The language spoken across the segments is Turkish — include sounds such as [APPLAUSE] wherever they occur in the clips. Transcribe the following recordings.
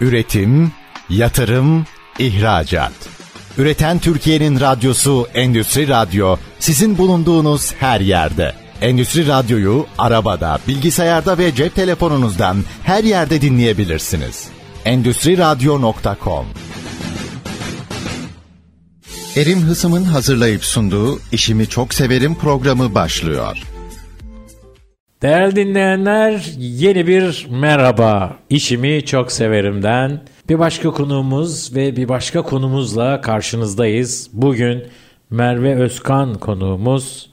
Üretim, yatırım, ihracat. Üreten Türkiye'nin radyosu Endüstri Radyo sizin bulunduğunuz her yerde. Endüstri Radyo'yu arabada, bilgisayarda ve cep telefonunuzdan her yerde dinleyebilirsiniz. Endüstri Radyo.com Erim Hısım'ın hazırlayıp sunduğu İşimi Çok Severim programı başlıyor. Değerli dinleyenler yeni bir merhaba. İşimi çok severimden bir başka konuğumuz ve bir başka konumuzla karşınızdayız. Bugün Merve Özkan konuğumuz.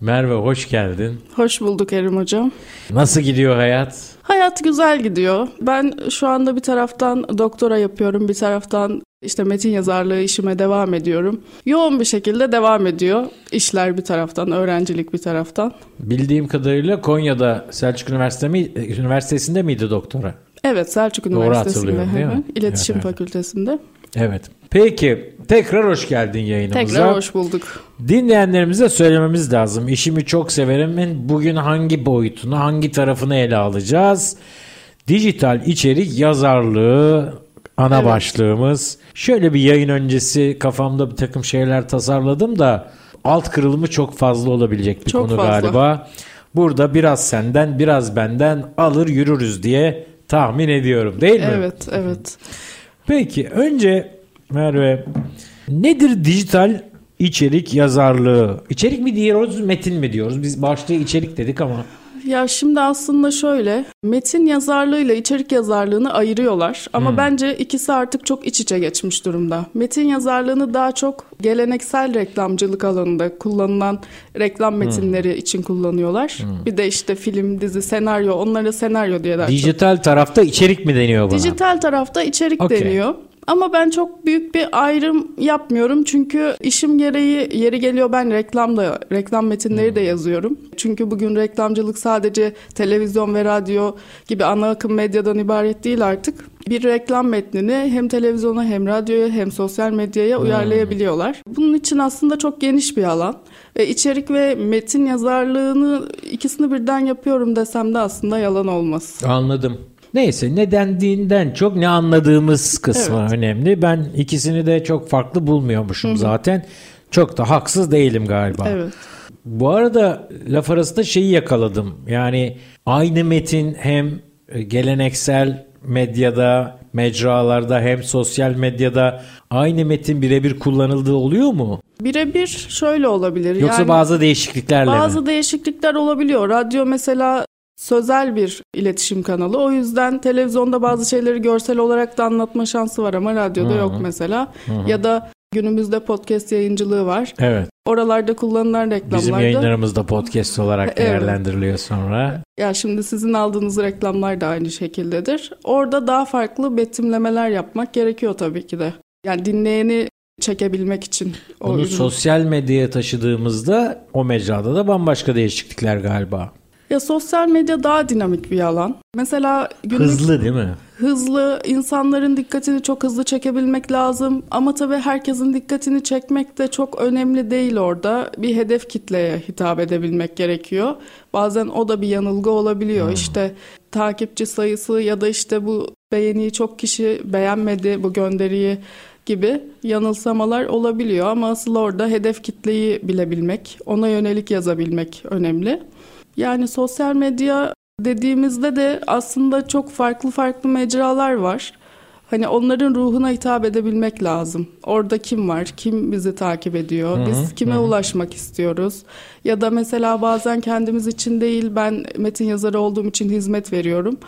Merve hoş geldin. Hoş bulduk Erim Hocam. Nasıl gidiyor hayat? Hayat güzel gidiyor. Ben şu anda bir taraftan doktora yapıyorum, bir taraftan işte metin yazarlığı işime devam ediyorum. Yoğun bir şekilde devam ediyor. İşler bir taraftan, öğrencilik bir taraftan. Bildiğim kadarıyla Konya'da Selçuk Üniversite mi, Üniversitesi'nde miydi doktora? Evet Selçuk Doğru Üniversitesi'nde. hatırlıyorum, değil mi? İletişim Evet, evet. Fakültesinde. Evet. Peki tekrar hoş geldin yayınımıza. Tekrar hoş bulduk. Dinleyenlerimize söylememiz lazım. İşimi çok severimin bugün hangi boyutunu, hangi tarafını ele alacağız? Dijital içerik yazarlığı ana Evet. başlığımız. Şöyle bir yayın öncesi kafamda bir takım şeyler tasarladım da alt kırılımı çok fazla olabilecek bir Çok konu fazla. galiba. Burada biraz senden, biraz benden alır yürürüz diye tahmin ediyorum değil mi? Evet, evet. Peki önce Merve nedir dijital içerik yazarlığı? İçerik mi diyoruz, metin mi diyoruz? Biz başlığı içerik dedik ama Ya şimdi aslında şöyle, metin yazarlığıyla içerik yazarlığını ayırıyorlar ama bence ikisi artık çok iç içe geçmiş durumda. Metin yazarlığını daha çok geleneksel reklamcılık alanında kullanılan reklam metinleri için kullanıyorlar. Bir de işte film, dizi, senaryo, onlara senaryo diye daha çok. dijital tarafta içerik mi deniyor buna? Dijital tarafta içerik Okey. deniyor. Ama ben çok büyük bir ayrım yapmıyorum çünkü işim gereği yeri geliyor ben reklamda reklam metinleri de yazıyorum. Çünkü bugün reklamcılık sadece televizyon ve radyo gibi ana akım medyadan ibaret değil artık. Bir reklam metnini hem televizyona hem radyoya hem sosyal medyaya uyarlayabiliyorlar. Bunun için aslında çok geniş bir alan. Ve içerik ve metin yazarlığını ikisini birden yapıyorum desem de aslında yalan olmaz. Anladım. Neyse ne dendiğinden çok ne anladığımız kısmı Evet. önemli. Ben ikisini de çok farklı bulmuyormuşum zaten. Çok da haksız değilim galiba. Evet. Bu arada laf arasında şeyi yakaladım. Yani aynı metin hem geleneksel medyada, mecralarda hem sosyal medyada aynı metin birebir kullanıldığı oluyor mu? Birebir şöyle olabilir. Yoksa yani bazı değişikliklerle bazı mi? değişiklikler olabiliyor. Radyo mesela sözel bir iletişim kanalı. O yüzden televizyonda bazı şeyleri görsel olarak da anlatma şansı var ama radyoda yok mesela. Ya da günümüzde podcast yayıncılığı var. Evet. Oralarda kullanılan reklamlarda. Bizim yayınlarımızda podcast olarak [LAUGHS] Evet. değerlendiriliyor sonra. Ya şimdi sizin aldığınız reklamlar da aynı şekildedir. Orada daha farklı betimlemeler yapmak gerekiyor tabii ki de. Yani dinleyeni çekebilmek için. Bunu ürünü. sosyal medyaya taşıdığımızda o mecrada da bambaşka değişiklikler galiba. Ya sosyal medya daha dinamik bir alan. Mesela günlük Hızlı değil mi? hızlı, insanların dikkatini çok hızlı çekebilmek lazım. Ama tabii herkesin dikkatini çekmek de çok önemli değil orada. Bir hedef kitleye hitap edebilmek gerekiyor. Bazen o da bir yanılgı olabiliyor. İşte takipçi sayısı ya da işte bu beğeniyi çok kişi beğenmedi bu gönderiyi gibi yanılsamalar olabiliyor. Ama asıl orada hedef kitleyi bilebilmek, ona yönelik yazabilmek önemli. Yani sosyal medya dediğimizde de aslında çok farklı farklı mecralar var. Hani onların ruhuna hitap edebilmek lazım. Orada kim var? Kim bizi takip ediyor? Biz kime ulaşmak istiyoruz? Ya da mesela bazen kendimiz için değil ben metin yazarı olduğum için hizmet veriyorum.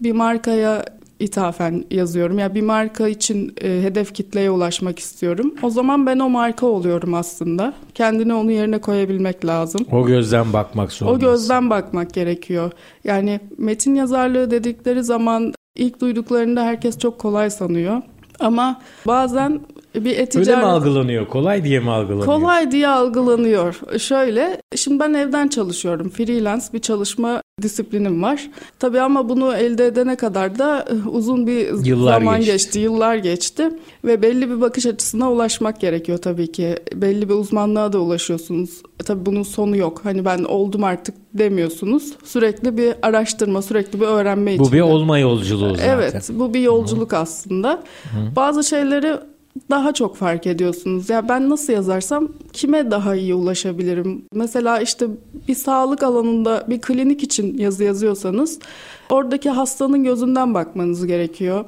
Bir markaya ithafen yazıyorum. Ya bir marka için e, hedef kitleye ulaşmak istiyorum. O zaman ben o marka oluyorum aslında. Kendini onun yerine koyabilmek lazım. O gözden bakmak O zorundasın. gözden bakmak gerekiyor. Yani metin yazarlığı dedikleri zaman ilk duyduklarında herkes çok kolay sanıyor. Ama bazen Bir e-ticaret... Öyle mi algılanıyor? Kolay diye mi algılanıyor? Kolay diye algılanıyor. Şöyle, şimdi ben evden çalışıyorum. Freelance bir çalışma disiplinim var. Tabii ama bunu elde edene kadar da e, uzun bir yıllar zaman geçti. geçti, yıllar geçti ve belli bir bakış açısına ulaşmak gerekiyor tabii ki. Belli bir uzmanlığa da ulaşıyorsunuz. E, tabii bunun sonu yok. Hani ben oldum artık demiyorsunuz. Sürekli bir araştırma, sürekli bir öğrenme Bu bir olma yolculuğu zaten. Evet, bu bir yolculuk Hı. aslında. Hı. Bazı şeyleri daha çok fark ediyorsunuz. Ya ben nasıl yazarsam kime daha iyi ulaşabilirim? Mesela işte bir sağlık alanında bir klinik için yazı yazıyorsanız oradaki hastanın gözünden bakmanız gerekiyor.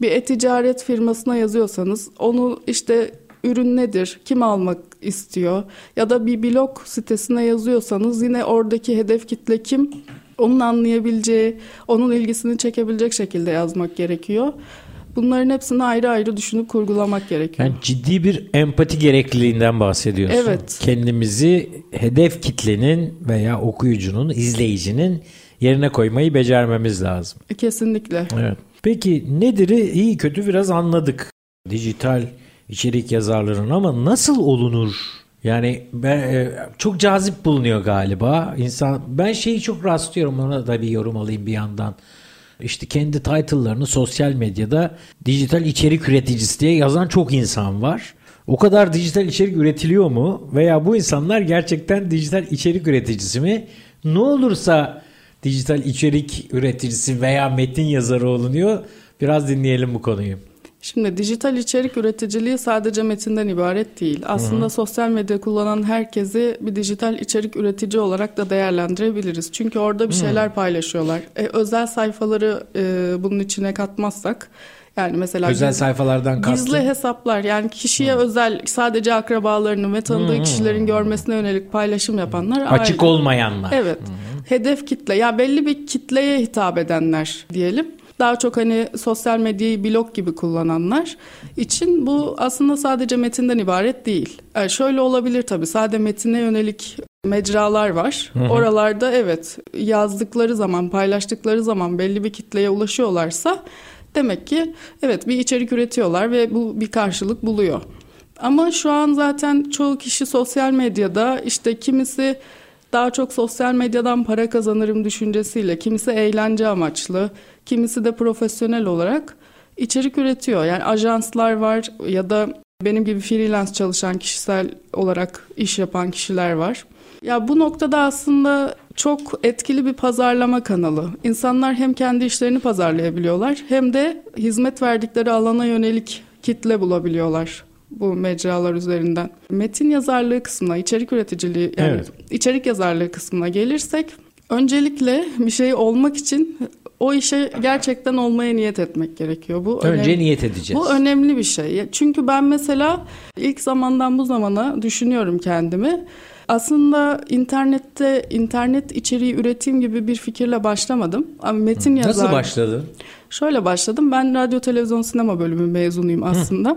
Bir e-ticaret firmasına yazıyorsanız onu işte ürün nedir, kim almak istiyor ya da bir blog sitesine yazıyorsanız yine oradaki hedef kitle kim? Onun anlayabileceği, onun ilgisini çekebilecek şekilde yazmak gerekiyor. Bunların hepsini ayrı ayrı düşünüp kurgulamak gerekiyor. Yani ciddi bir empati gerekliliğinden bahsediyorsun. Evet. Kendimizi hedef kitlenin veya okuyucunun, izleyicinin yerine koymayı becermemiz lazım. Kesinlikle. Evet. Peki nedir'i iyi kötü biraz anladık. Dijital içerik yazarlarının ama nasıl olunur? Yani ben, e, çok cazip bulunuyor galiba. İnsan ben şeyi çok rastlıyorum ona da bir yorum alayım bir yandan işte kendi title'larını sosyal medyada dijital içerik üreticisi diye yazan çok insan var. O kadar dijital içerik üretiliyor mu? Veya bu insanlar gerçekten dijital içerik üreticisi mi? Ne olursa dijital içerik üreticisi veya metin yazarı olunuyor. Biraz dinleyelim bu konuyu. Şimdi dijital içerik üreticiliği sadece metinden ibaret değil. Aslında Hı-hı. sosyal medya kullanan herkesi bir dijital içerik üretici olarak da değerlendirebiliriz. Çünkü orada bir şeyler Hı-hı. paylaşıyorlar. E, özel sayfaları e, bunun içine katmazsak yani mesela özel gizli, sayfalardan kastın. Gizli hesaplar yani kişiye Hı. özel sadece akrabalarının ve tanıdığı Hı. kişilerin görmesine yönelik paylaşım yapanlar. Açık ayrı. olmayanlar. Evet. Hı. Hedef kitle ya yani belli bir kitleye hitap edenler diyelim daha çok hani sosyal medyayı blog gibi kullananlar için bu aslında sadece metinden ibaret değil. Yani şöyle olabilir tabii sadece metine yönelik mecralar var. Hı hı. Oralarda evet yazdıkları zaman, paylaştıkları zaman belli bir kitleye ulaşıyorlarsa demek ki evet bir içerik üretiyorlar ve bu bir karşılık buluyor. Ama şu an zaten çoğu kişi sosyal medyada işte kimisi daha çok sosyal medyadan para kazanırım düşüncesiyle, kimisi eğlence amaçlı, kimisi de profesyonel olarak içerik üretiyor. Yani ajanslar var ya da benim gibi freelance çalışan kişisel olarak iş yapan kişiler var. Ya bu noktada aslında çok etkili bir pazarlama kanalı. İnsanlar hem kendi işlerini pazarlayabiliyorlar hem de hizmet verdikleri alana yönelik kitle bulabiliyorlar bu mecralar üzerinden. Metin yazarlığı kısmına, içerik üreticiliği yani evet. içerik yazarlığı kısmına gelirsek öncelikle bir şey olmak için o işe gerçekten olmaya niyet etmek gerekiyor. Bu Önce önemli, niyet edeceğiz. Bu önemli bir şey. Çünkü ben mesela ilk zamandan bu zamana düşünüyorum kendimi. Aslında internette internet içeriği üretim gibi bir fikirle başlamadım. Ama metin yazar. Nasıl başladın? Şöyle başladım. Ben radyo televizyon sinema bölümü mezunuyum aslında.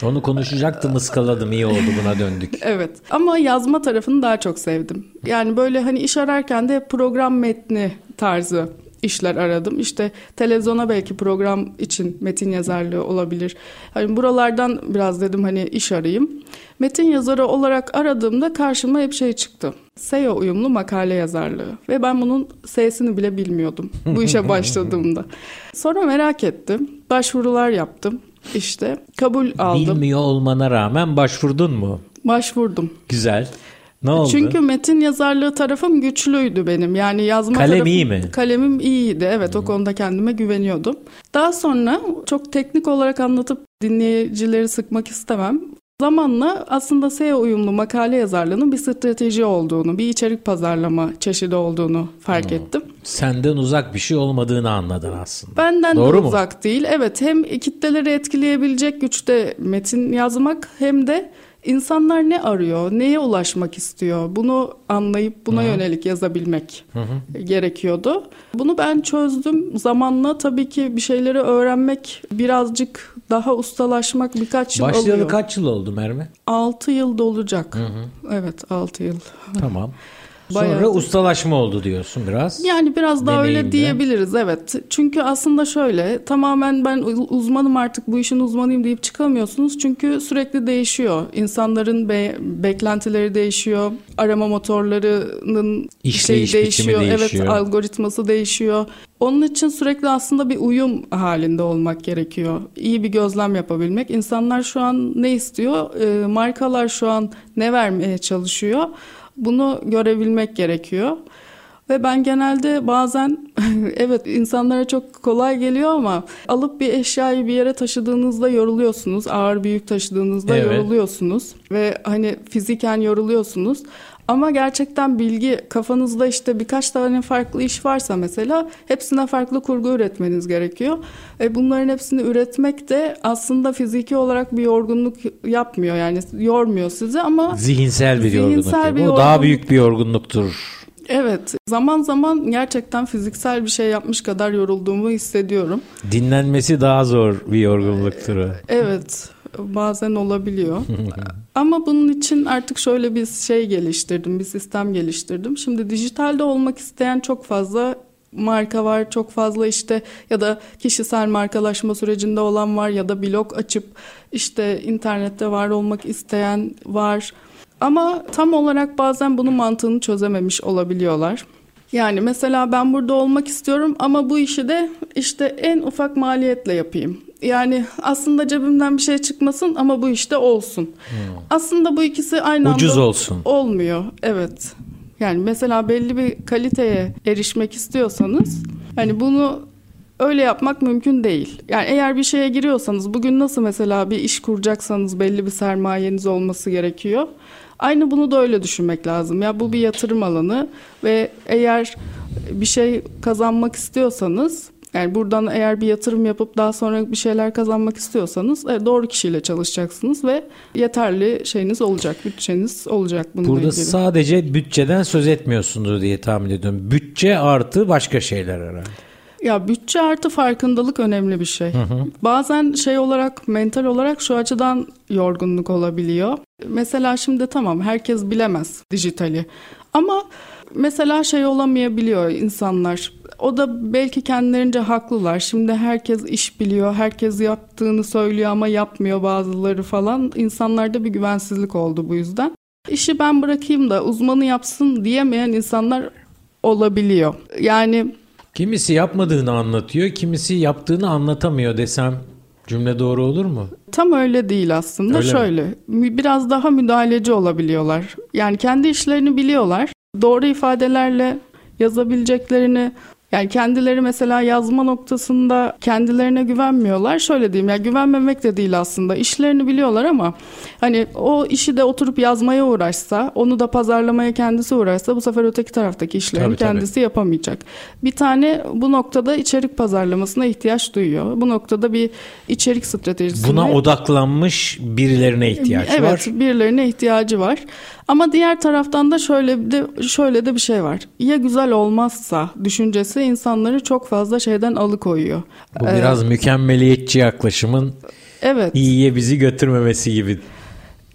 Hı. Onu konuşacaktım ıskaladım iyi oldu buna döndük. [LAUGHS] evet ama yazma tarafını daha çok sevdim. Yani böyle hani iş ararken de program metni tarzı işler aradım. İşte televizyona belki program için metin yazarlığı olabilir. Hani buralardan biraz dedim hani iş arayayım. Metin yazarı olarak aradığımda karşıma hep şey çıktı. SEO uyumlu makale yazarlığı ve ben bunun S'sini bile bilmiyordum [LAUGHS] bu işe başladığımda. Sonra merak ettim. Başvurular yaptım. İşte kabul aldım. Bilmiyor olmana rağmen başvurdun mu? Başvurdum. Güzel. Ne oldu? Çünkü metin yazarlığı tarafım güçlüydü benim. Yani yazma Kalem tarafım, iyi mi? Kalemim iyiydi. Evet hmm. o konuda kendime güveniyordum. Daha sonra çok teknik olarak anlatıp dinleyicileri sıkmak istemem. Zamanla aslında SEO uyumlu makale yazarlığının bir strateji olduğunu, bir içerik pazarlama çeşidi olduğunu fark hmm. ettim. Senden uzak bir şey olmadığını anladın aslında. Benden Doğru de mu? uzak değil. Evet hem kitleleri etkileyebilecek güçte metin yazmak hem de İnsanlar ne arıyor, neye ulaşmak istiyor bunu anlayıp buna Hı-hı. yönelik yazabilmek Hı-hı. gerekiyordu. Bunu ben çözdüm. Zamanla tabii ki bir şeyleri öğrenmek, birazcık daha ustalaşmak birkaç yıl Başlayalı alıyor. Başlayalı kaç yıl oldu Merve? 6 yıl olacak. Hı-hı. Evet 6 yıl. Tamam. Sonra Bayağı- ustalaşma oldu diyorsun biraz. Yani biraz daha öyle Deneyimle. diyebiliriz evet. Çünkü aslında şöyle tamamen ben uzmanım artık bu işin uzmanıyım deyip çıkamıyorsunuz. Çünkü sürekli değişiyor. İnsanların be- beklentileri değişiyor. Arama motorlarının İşleyiş şeyi değişiyor. değişiyor. Evet algoritması değişiyor. Onun için sürekli aslında bir uyum halinde olmak gerekiyor. İyi bir gözlem yapabilmek. İnsanlar şu an ne istiyor? Ee, markalar şu an ne vermeye çalışıyor? Bunu görebilmek gerekiyor. Ve ben genelde bazen [LAUGHS] evet insanlara çok kolay geliyor ama alıp bir eşyayı bir yere taşıdığınızda yoruluyorsunuz. Ağır bir yük taşıdığınızda Evet. yoruluyorsunuz ve hani fiziken yoruluyorsunuz. Ama gerçekten bilgi kafanızda işte birkaç tane farklı iş varsa mesela hepsine farklı kurgu üretmeniz gerekiyor. E bunların hepsini üretmek de aslında fiziki olarak bir yorgunluk yapmıyor yani yormuyor sizi ama Zihinsel bir Zihinsel yorgunluk. bir Bu daha yorgunluk. büyük bir yorgunluktur. Evet, zaman zaman gerçekten fiziksel bir şey yapmış kadar yorulduğumu hissediyorum. Dinlenmesi daha zor bir yorgunluktur. o. Evet, bazen olabiliyor. [LAUGHS] Ama bunun için artık şöyle bir şey geliştirdim, bir sistem geliştirdim. Şimdi dijitalde olmak isteyen çok fazla marka var, çok fazla işte ya da kişisel markalaşma sürecinde olan var ya da blog açıp işte internette var olmak isteyen var. Ama tam olarak bazen bunun mantığını çözememiş olabiliyorlar. Yani mesela ben burada olmak istiyorum ama bu işi de işte en ufak maliyetle yapayım. Yani aslında cebimden bir şey çıkmasın ama bu işte olsun. Aslında bu ikisi aynı Ucuz anda olsun. olmuyor. Evet. Yani mesela belli bir kaliteye erişmek istiyorsanız hani bunu öyle yapmak mümkün değil. Yani eğer bir şeye giriyorsanız bugün nasıl mesela bir iş kuracaksanız belli bir sermayeniz olması gerekiyor. Aynı bunu da öyle düşünmek lazım. Ya bu bir yatırım alanı ve eğer bir şey kazanmak istiyorsanız yani buradan eğer bir yatırım yapıp daha sonra bir şeyler kazanmak istiyorsanız doğru kişiyle çalışacaksınız ve yeterli şeyiniz olacak, bütçeniz olacak bununla Burada ilgili. sadece bütçeden söz etmiyorsundur diye tahmin ediyorum. Bütçe artı başka şeyler herhalde. Ya bütçe artı farkındalık önemli bir şey. Bazen şey olarak mental olarak şu açıdan yorgunluk olabiliyor. Mesela şimdi tamam herkes bilemez dijitali. Ama mesela şey olamayabiliyor insanlar. O da belki kendilerince haklılar. Şimdi herkes iş biliyor, herkes yaptığını söylüyor ama yapmıyor bazıları falan. İnsanlarda bir güvensizlik oldu bu yüzden. İşi ben bırakayım da uzmanı yapsın diyemeyen insanlar olabiliyor. Yani Kimisi yapmadığını anlatıyor, kimisi yaptığını anlatamıyor desem cümle doğru olur mu? Tam öyle değil aslında. Öyle mi? Şöyle, mü- biraz daha müdahaleci olabiliyorlar. Yani kendi işlerini biliyorlar. Doğru ifadelerle yazabileceklerini yani kendileri mesela yazma noktasında kendilerine güvenmiyorlar. Şöyle diyeyim ya güvenmemek de değil aslında. İşlerini biliyorlar ama hani o işi de oturup yazmaya uğraşsa, onu da pazarlamaya kendisi uğraşsa bu sefer öteki taraftaki işlerini Tabii, tabii. kendisi yapamayacak. Bir tane bu noktada içerik pazarlamasına ihtiyaç duyuyor. Bu noktada bir içerik stratejisine Buna odaklanmış birilerine ihtiyaç evet, var. birilerine ihtiyacı var. Ama diğer taraftan da şöyle de şöyle de bir şey var. Ya güzel olmazsa düşüncesi insanları çok fazla şeyden alıkoyuyor. Bu Ee, biraz mükemmeliyetçi yaklaşımın Evet. iyiye bizi götürmemesi gibi.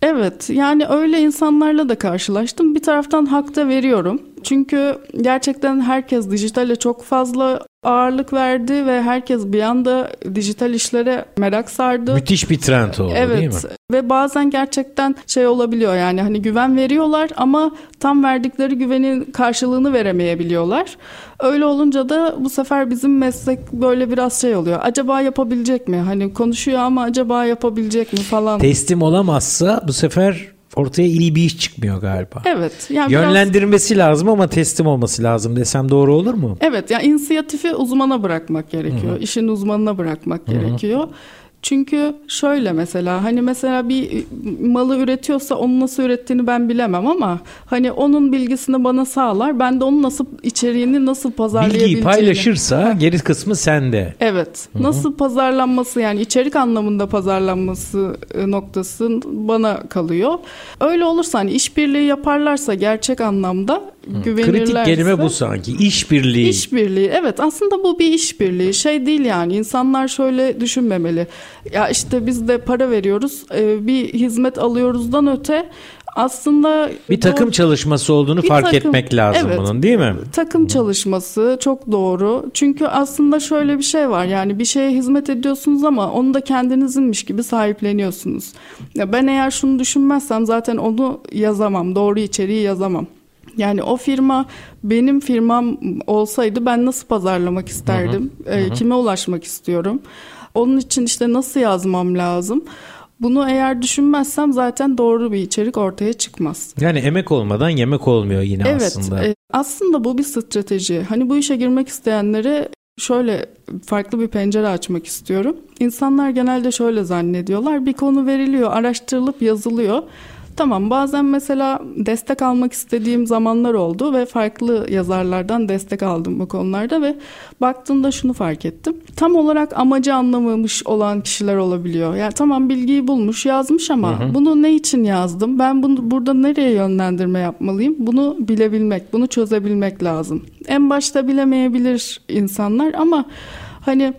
Evet yani öyle insanlarla da karşılaştım. Bir taraftan hak da veriyorum. Çünkü gerçekten herkes dijitale çok fazla ağırlık verdi ve herkes bir anda dijital işlere merak sardı. Müthiş bir trend oldu değil mi? Evet ve bazen gerçekten şey olabiliyor yani hani güven veriyorlar ama tam verdikleri güvenin karşılığını veremeyebiliyorlar. Öyle olunca da bu sefer bizim meslek böyle biraz şey oluyor. Acaba yapabilecek mi? Hani konuşuyor ama acaba yapabilecek mi falan. Teslim olamazsa bu sefer ortaya iyi bir iş çıkmıyor galiba. evet. Yani biraz- Yönlendirmesi lazım ama teslim olması lazım desem doğru olur mu? Evet yani inisiyatifi uzmana bırakmak gerekiyor. İşin uzmanına bırakmak gerekiyor. Çünkü şöyle mesela hani mesela bir malı üretiyorsa onu nasıl ürettiğini ben bilemem ama hani onun bilgisini bana sağlar. Ben de onun nasıl içeriğini nasıl pazarlayabileceğini. Bilgiyi paylaşırsa geri kısmı sende. Evet. Nasıl pazarlanması yani içerik anlamında pazarlanması e, noktası bana kalıyor. Öyle olursa hani işbirliği yaparlarsa gerçek anlamda güvenirlerse. Kritik kelime bu sanki. İşbirliği. İşbirliği. Evet aslında bu bir işbirliği. Şey değil yani insanlar şöyle düşünmemeli. Ya işte biz de para veriyoruz e, bir hizmet alıyoruzdan öte Aslında bir takım doğru, çalışması olduğunu fark takım, etmek lazım evet, bunun değil mi? Takım çalışması çok doğru. Çünkü aslında şöyle bir şey var. Yani bir şeye hizmet ediyorsunuz ama onu da kendinizinmiş gibi sahipleniyorsunuz. Ya ben eğer şunu düşünmezsem zaten onu yazamam. Doğru içeriği yazamam. Yani o firma benim firmam olsaydı ben nasıl pazarlamak isterdim? Hı hı. E, kime ulaşmak istiyorum? Onun için işte nasıl yazmam lazım? Bunu eğer düşünmezsem zaten doğru bir içerik ortaya çıkmaz. Yani emek olmadan yemek olmuyor yine evet, aslında. Evet. Aslında bu bir strateji. Hani bu işe girmek isteyenlere şöyle farklı bir pencere açmak istiyorum. İnsanlar genelde şöyle zannediyorlar. Bir konu veriliyor, araştırılıp yazılıyor. Tamam bazen mesela destek almak istediğim zamanlar oldu ve farklı yazarlardan destek aldım bu konularda ve baktığımda şunu fark ettim. Tam olarak amacı anlamamış olan kişiler olabiliyor. Yani tamam bilgiyi bulmuş yazmış ama hı hı. bunu ne için yazdım? Ben bunu burada nereye yönlendirme yapmalıyım? Bunu bilebilmek, bunu çözebilmek lazım. En başta bilemeyebilir insanlar ama hani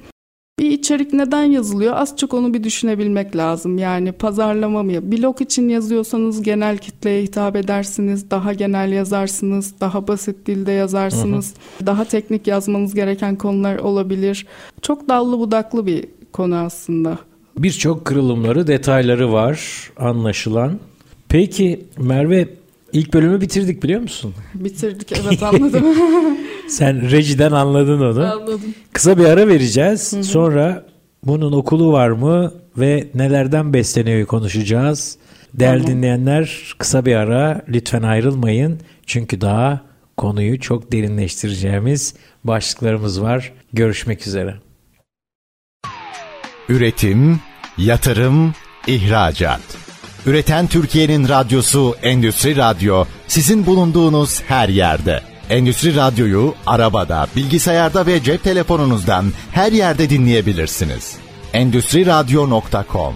bir içerik neden yazılıyor? Az çok onu bir düşünebilmek lazım. Yani pazarlama mı? Blog için yazıyorsanız genel kitleye hitap edersiniz. Daha genel yazarsınız. Daha basit dilde yazarsınız. Hı hı. Daha teknik yazmanız gereken konular olabilir. Çok dallı budaklı bir konu aslında. Birçok kırılımları, detayları var anlaşılan. Peki Merve ilk bölümü bitirdik biliyor musun? Bitirdik evet anladım. [LAUGHS] Sen rejiden anladın onu. Anladım. Kısa bir ara vereceğiz. Hı hı. Sonra bunun okulu var mı ve nelerden besleniyor konuşacağız. Değerli tamam. dinleyenler kısa bir ara lütfen ayrılmayın. Çünkü daha konuyu çok derinleştireceğimiz başlıklarımız var. Görüşmek üzere. Üretim, yatırım, ihracat. Üreten Türkiye'nin radyosu Endüstri Radyo sizin bulunduğunuz her yerde. Endüstri Radyo'yu arabada, bilgisayarda ve cep telefonunuzdan her yerde dinleyebilirsiniz. Endüstri Radyo.com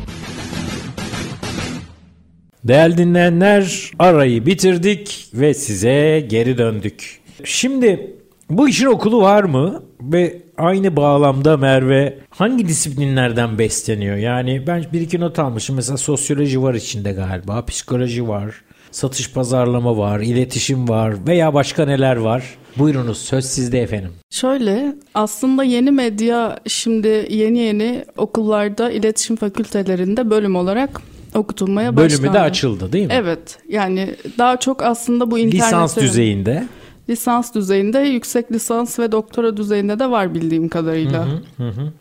Değerli dinleyenler arayı bitirdik ve size geri döndük. Şimdi bu işin okulu var mı? Ve aynı bağlamda Merve hangi disiplinlerden besleniyor? Yani ben bir iki not almışım. Mesela sosyoloji var içinde galiba, psikoloji var, satış pazarlama var, iletişim var veya başka neler var? Buyurunuz söz sizde efendim. Şöyle aslında yeni medya şimdi yeni yeni okullarda iletişim fakültelerinde bölüm olarak okutulmaya başlandı. Bölümü de açıldı değil mi? Evet yani daha çok aslında bu internet Lisans düzeyinde. Lisans düzeyinde, yüksek lisans ve doktora düzeyinde de var bildiğim kadarıyla. Hı hı, hı.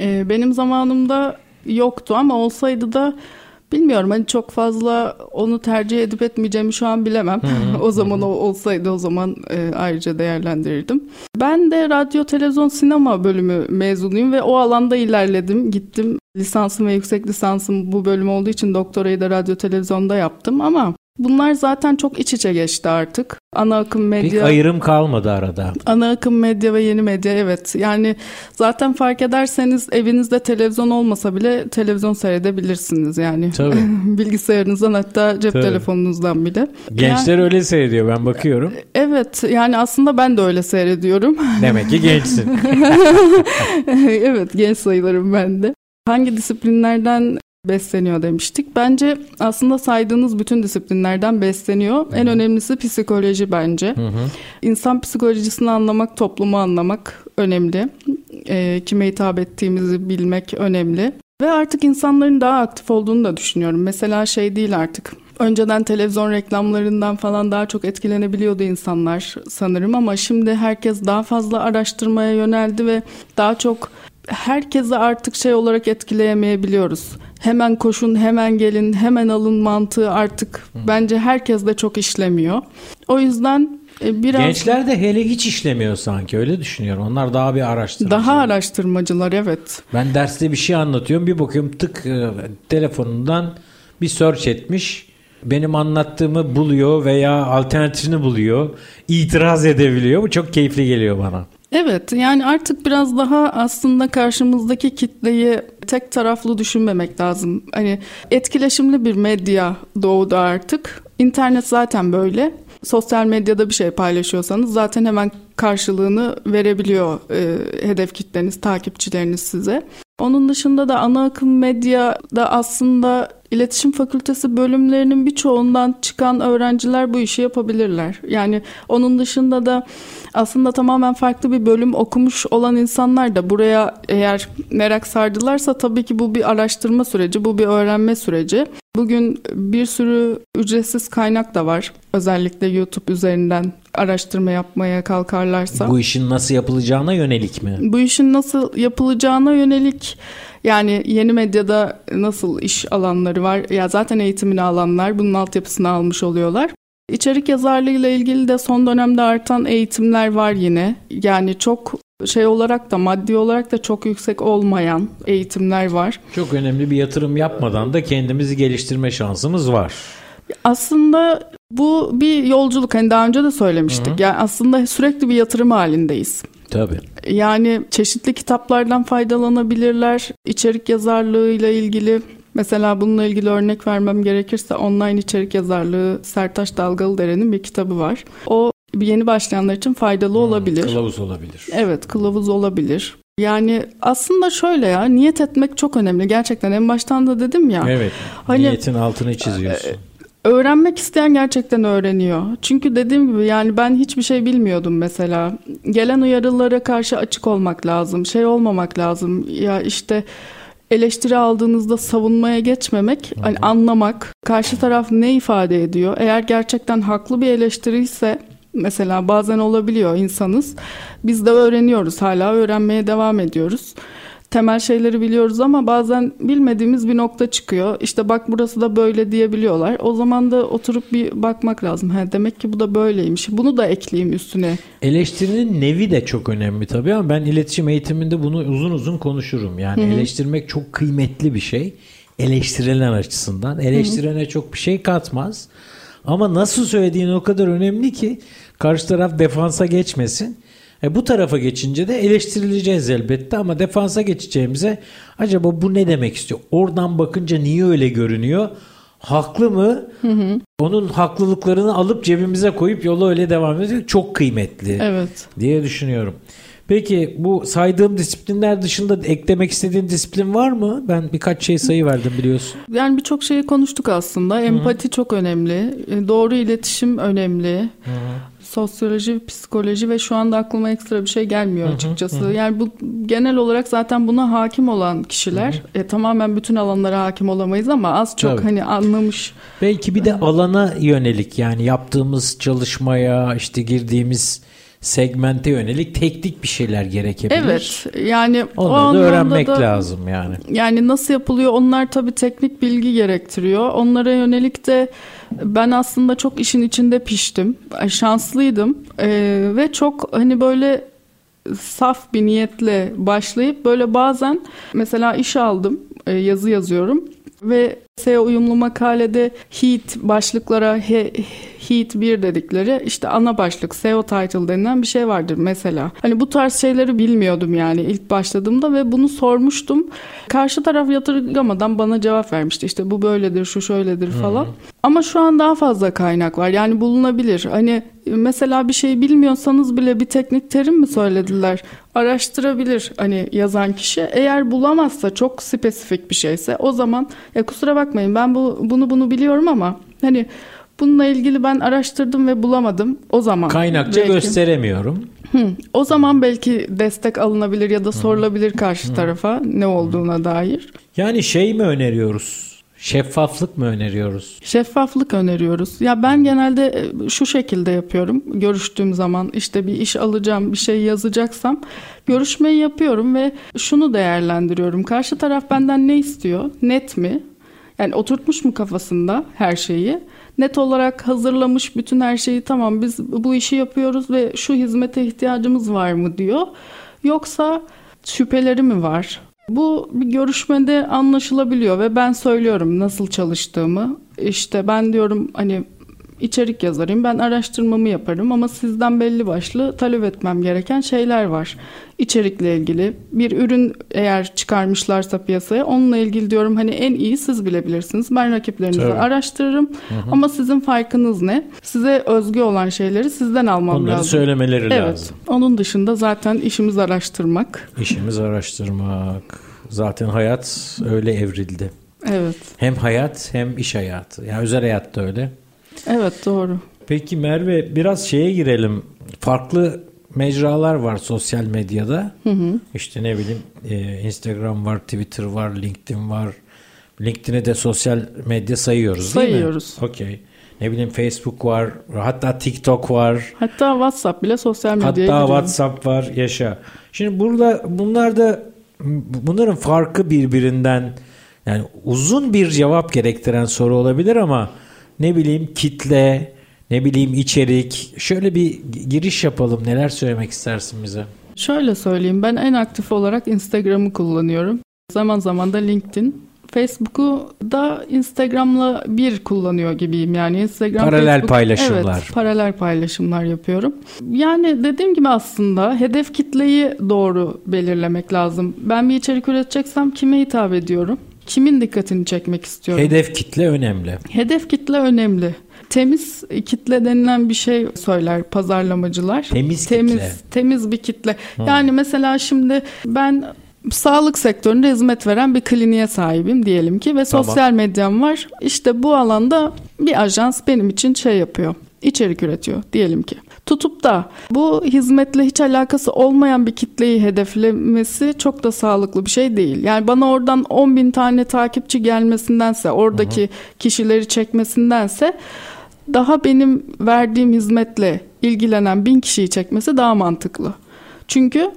Ee, benim zamanımda yoktu ama olsaydı da Bilmiyorum hani çok fazla onu tercih edip etmeyeceğimi şu an bilemem. [LAUGHS] o zaman o olsaydı o zaman e, ayrıca değerlendirirdim. Ben de radyo, televizyon, sinema bölümü mezunuyum ve o alanda ilerledim. Gittim lisansım ve yüksek lisansım bu bölüm olduğu için doktorayı da radyo, televizyonda yaptım ama Bunlar zaten çok iç içe geçti artık. Ana akım medya. Bir ayrım kalmadı arada. Ana akım medya ve yeni medya evet. Yani zaten fark ederseniz evinizde televizyon olmasa bile televizyon seyredebilirsiniz yani. Tabii. [LAUGHS] Bilgisayarınızdan hatta cep Tabii. telefonunuzdan bile. Gençler yani, öyle seyrediyor ben bakıyorum. Evet yani aslında ben de öyle seyrediyorum. [LAUGHS] Demek ki gençsin. [LAUGHS] evet genç sayılırım ben de. Hangi disiplinlerden besleniyor demiştik. Bence aslında saydığınız bütün disiplinlerden besleniyor. Hı-hı. En önemlisi psikoloji bence. Hı-hı. İnsan psikolojisini anlamak, toplumu anlamak önemli. E, kime hitap ettiğimizi bilmek önemli. Ve artık insanların daha aktif olduğunu da düşünüyorum. Mesela şey değil artık. Önceden televizyon reklamlarından falan daha çok etkilenebiliyordu insanlar sanırım ama şimdi herkes daha fazla araştırmaya yöneldi ve daha çok herkese artık şey olarak etkileyemeyebiliyoruz hemen koşun, hemen gelin, hemen alın mantığı artık Hı. bence herkes de çok işlemiyor. O yüzden e, biraz... Gençler de hele hiç işlemiyor sanki öyle düşünüyorum. Onlar daha bir araştırmacı. Daha araştırmacılar evet. Ben derste bir şey anlatıyorum bir bakıyorum tık e, telefonundan bir search etmiş. Benim anlattığımı buluyor veya alternatifini buluyor. itiraz edebiliyor. Bu çok keyifli geliyor bana. Evet yani artık biraz daha aslında karşımızdaki kitleyi tek taraflı düşünmemek lazım. Hani etkileşimli bir medya doğdu artık. İnternet zaten böyle. Sosyal medyada bir şey paylaşıyorsanız zaten hemen karşılığını verebiliyor e, hedef kitleniz, takipçileriniz size. Onun dışında da ana akım medyada aslında İletişim Fakültesi bölümlerinin birçoğundan çıkan öğrenciler bu işi yapabilirler. Yani onun dışında da aslında tamamen farklı bir bölüm okumuş olan insanlar da buraya eğer merak sardılarsa tabii ki bu bir araştırma süreci, bu bir öğrenme süreci. Bugün bir sürü ücretsiz kaynak da var. Özellikle YouTube üzerinden araştırma yapmaya kalkarlarsa. Bu işin nasıl yapılacağına yönelik mi? Bu işin nasıl yapılacağına yönelik yani yeni medyada nasıl iş alanları var? Ya zaten eğitimini alanlar bunun altyapısını almış oluyorlar. İçerik yazarlığıyla ilgili de son dönemde artan eğitimler var yine. Yani çok şey olarak da maddi olarak da çok yüksek olmayan eğitimler var. Çok önemli bir yatırım yapmadan da kendimizi geliştirme şansımız var. Aslında bu bir yolculuk. Hani daha önce de söylemiştik. Hı-hı. Yani aslında sürekli bir yatırım halindeyiz. Tabii. Yani çeşitli kitaplardan faydalanabilirler. İçerik yazarlığıyla ilgili Mesela bununla ilgili örnek vermem gerekirse online içerik yazarlığı Sertaş Dalgalıdere'nin bir kitabı var. O yeni başlayanlar için faydalı hmm, olabilir. Kılavuz olabilir. Evet kılavuz olabilir. Yani aslında şöyle ya niyet etmek çok önemli. Gerçekten en baştan da dedim ya. Evet. Hani, niyetin altını çiziyorsun. E, öğrenmek isteyen gerçekten öğreniyor. Çünkü dediğim gibi yani ben hiçbir şey bilmiyordum mesela. Gelen uyarılara karşı açık olmak lazım. Şey olmamak lazım. Ya işte eleştiri aldığınızda savunmaya geçmemek, hani anlamak, karşı taraf ne ifade ediyor. Eğer gerçekten haklı bir eleştiri ise mesela bazen olabiliyor insanız. Biz de öğreniyoruz, hala öğrenmeye devam ediyoruz temel şeyleri biliyoruz ama bazen bilmediğimiz bir nokta çıkıyor. İşte bak burası da böyle diyebiliyorlar. O zaman da oturup bir bakmak lazım. Ha, demek ki bu da böyleymiş. Bunu da ekleyeyim üstüne. Eleştirinin nevi de çok önemli tabii ama ben iletişim eğitiminde bunu uzun uzun konuşurum. Yani Hı-hı. eleştirmek çok kıymetli bir şey. Eleştirilen açısından. Eleştirene Hı-hı. çok bir şey katmaz. Ama nasıl söylediğin o kadar önemli ki karşı taraf defansa geçmesin. E bu tarafa geçince de eleştirileceğiz elbette ama defansa geçeceğimize acaba bu ne demek istiyor? Oradan bakınca niye öyle görünüyor? Haklı mı? Hı hı. Onun haklılıklarını alıp cebimize koyup yola öyle devam ediyor. Çok kıymetli evet. diye düşünüyorum. Peki bu saydığım disiplinler dışında eklemek istediğin disiplin var mı? Ben birkaç şey sayı verdim biliyorsun. Yani birçok şeyi konuştuk aslında. Empati Hı-hı. çok önemli. E, doğru iletişim önemli. Hı-hı sosyoloji, psikoloji ve şu anda aklıma ekstra bir şey gelmiyor açıkçası. Hı hı. Yani bu genel olarak zaten buna hakim olan kişiler hı hı. E, tamamen bütün alanlara hakim olamayız ama az çok Tabii. hani anlamış. Belki bir de alana yönelik yani yaptığımız çalışmaya işte girdiğimiz segmente yönelik teknik bir şeyler gerekebilir. Evet. Yani onları da öğrenmek da, lazım yani. Yani nasıl yapılıyor onlar tabii teknik bilgi gerektiriyor. Onlara yönelik de ben aslında çok işin içinde piştim. Şanslıydım. Ee, ve çok hani böyle saf bir niyetle başlayıp böyle bazen mesela iş aldım, e, yazı yazıyorum ve SEO uyumlu makalede heat başlıklara he, heat 1 dedikleri işte ana başlık SEO title denilen bir şey vardır mesela. Hani bu tarz şeyleri bilmiyordum yani ilk başladığımda ve bunu sormuştum. Karşı taraf yatırgamadan bana cevap vermişti. İşte bu böyledir, şu şöyledir falan. Hmm. Ama şu an daha fazla kaynak var. Yani bulunabilir. Hani mesela bir şey bilmiyorsanız bile bir teknik terim mi söylediler? Araştırabilir hani yazan kişi. Eğer bulamazsa çok spesifik bir şeyse o zaman ya kusura bakmayın ben bu bunu bunu biliyorum ama hani Bununla ilgili ben araştırdım ve bulamadım. O zaman kaynakça belki, gösteremiyorum. Hı, o zaman belki destek alınabilir ya da sorulabilir karşı hı. tarafa ne olduğuna hı. dair. Yani şey mi öneriyoruz? Şeffaflık mı öneriyoruz? Şeffaflık öneriyoruz. Ya ben genelde e, şu şekilde yapıyorum. Görüştüğüm zaman işte bir iş alacağım, bir şey yazacaksam görüşmeyi yapıyorum ve şunu değerlendiriyorum. Karşı taraf benden ne istiyor? Net mi? Yani oturtmuş mu kafasında her şeyi? Net olarak hazırlamış bütün her şeyi tamam biz bu işi yapıyoruz ve şu hizmete ihtiyacımız var mı diyor. Yoksa şüpheleri mi var? Bu bir görüşmede anlaşılabiliyor ve ben söylüyorum nasıl çalıştığımı. İşte ben diyorum hani içerik yazarıyım. Ben araştırmamı yaparım ama sizden belli başlı talep etmem gereken şeyler var. İçerikle ilgili bir ürün eğer çıkarmışlarsa piyasaya onunla ilgili diyorum hani en iyi siz bilebilirsiniz. Ben rakiplerinizi Tabii. araştırırım hı hı. ama sizin farkınız ne? Size özgü olan şeyleri sizden almam Onları lazım. söylemeleri evet. lazım. Onun dışında zaten işimiz araştırmak. İşimiz araştırmak. Zaten hayat öyle evrildi. Evet. Hem hayat hem iş hayatı. Yani özel hayat da öyle. Evet doğru. Peki Merve biraz şeye girelim. Farklı mecralar var sosyal medyada. Hı hı. İşte ne bileyim e, Instagram var, Twitter var, LinkedIn var. LinkedIn'i de sosyal medya sayıyoruz, sayıyoruz. değil mi? Okey. Ne bileyim Facebook var, hatta TikTok var. Hatta WhatsApp bile sosyal medyaya Hatta giriyor. WhatsApp var, yaşa. Şimdi burada bunlar da bunların farkı birbirinden yani uzun bir cevap gerektiren soru olabilir ama ne bileyim kitle, ne bileyim içerik. Şöyle bir giriş yapalım. Neler söylemek istersin bize? Şöyle söyleyeyim. Ben en aktif olarak Instagram'ı kullanıyorum. Zaman zaman da LinkedIn. Facebook'u da Instagram'la bir kullanıyor gibiyim. Yani Instagram, paralel Facebook, paylaşımlar. Evet, paralel paylaşımlar yapıyorum. Yani dediğim gibi aslında hedef kitleyi doğru belirlemek lazım. Ben bir içerik üreteceksem kime hitap ediyorum? Kimin dikkatini çekmek istiyorum? Hedef kitle önemli. Hedef kitle önemli. Temiz kitle denilen bir şey söyler pazarlamacılar. Temiz, temiz kitle. Temiz bir kitle. Hmm. Yani mesela şimdi ben sağlık sektöründe hizmet veren bir kliniğe sahibim diyelim ki ve sosyal tamam. medyam var. İşte bu alanda bir ajans benim için şey yapıyor. içerik üretiyor diyelim ki. Tutup da bu hizmetle hiç alakası olmayan bir kitleyi hedeflemesi çok da sağlıklı bir şey değil. Yani bana oradan 10 bin tane takipçi gelmesindense, oradaki Hı-hı. kişileri çekmesindense daha benim verdiğim hizmetle ilgilenen bin kişiyi çekmesi daha mantıklı. Çünkü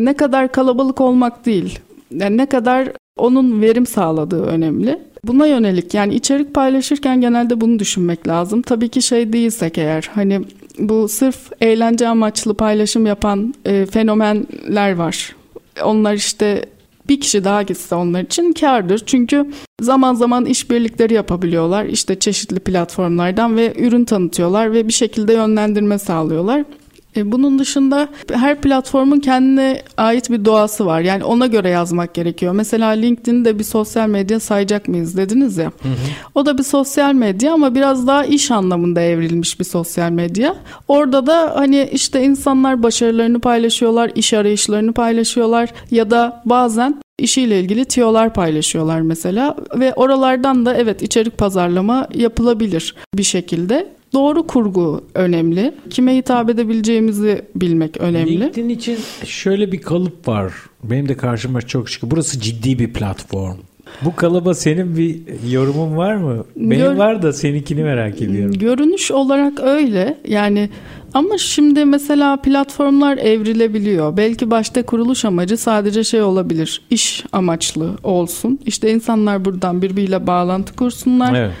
ne kadar kalabalık olmak değil, yani ne kadar onun verim sağladığı önemli. Buna yönelik yani içerik paylaşırken genelde bunu düşünmek lazım. Tabii ki şey değilsek eğer hani bu sırf eğlence amaçlı paylaşım yapan e, fenomenler var. Onlar işte bir kişi daha gitse onlar için kardır. Çünkü zaman zaman işbirlikleri yapabiliyorlar. İşte çeşitli platformlardan ve ürün tanıtıyorlar ve bir şekilde yönlendirme sağlıyorlar. E, bunun dışında her platformun kendine ait bir doğası var. Yani ona göre yazmak gerekiyor. Mesela LinkedIn de bir sosyal medya sayacak mıyız dediniz ya. Hı hı. O da bir sosyal medya ama biraz daha iş anlamında evrilmiş bir sosyal medya. Orada da hani işte insanlar başarılarını paylaşıyorlar, iş arayışlarını paylaşıyorlar ya da bazen işiyle ilgili tiyolar paylaşıyorlar mesela ve oralardan da evet içerik pazarlama yapılabilir bir şekilde doğru kurgu önemli. Kime hitap edebileceğimizi bilmek önemli. LinkedIn için şöyle bir kalıp var. Benim de karşıma çok çıkıyor. Burası ciddi bir platform. Bu kalıba senin bir yorumun var mı? Benim Gör, var da seninkini merak ediyorum. Görünüş olarak öyle. Yani ama şimdi mesela platformlar evrilebiliyor. Belki başta kuruluş amacı sadece şey olabilir. İş amaçlı olsun. İşte insanlar buradan birbiriyle bağlantı kursunlar. Evet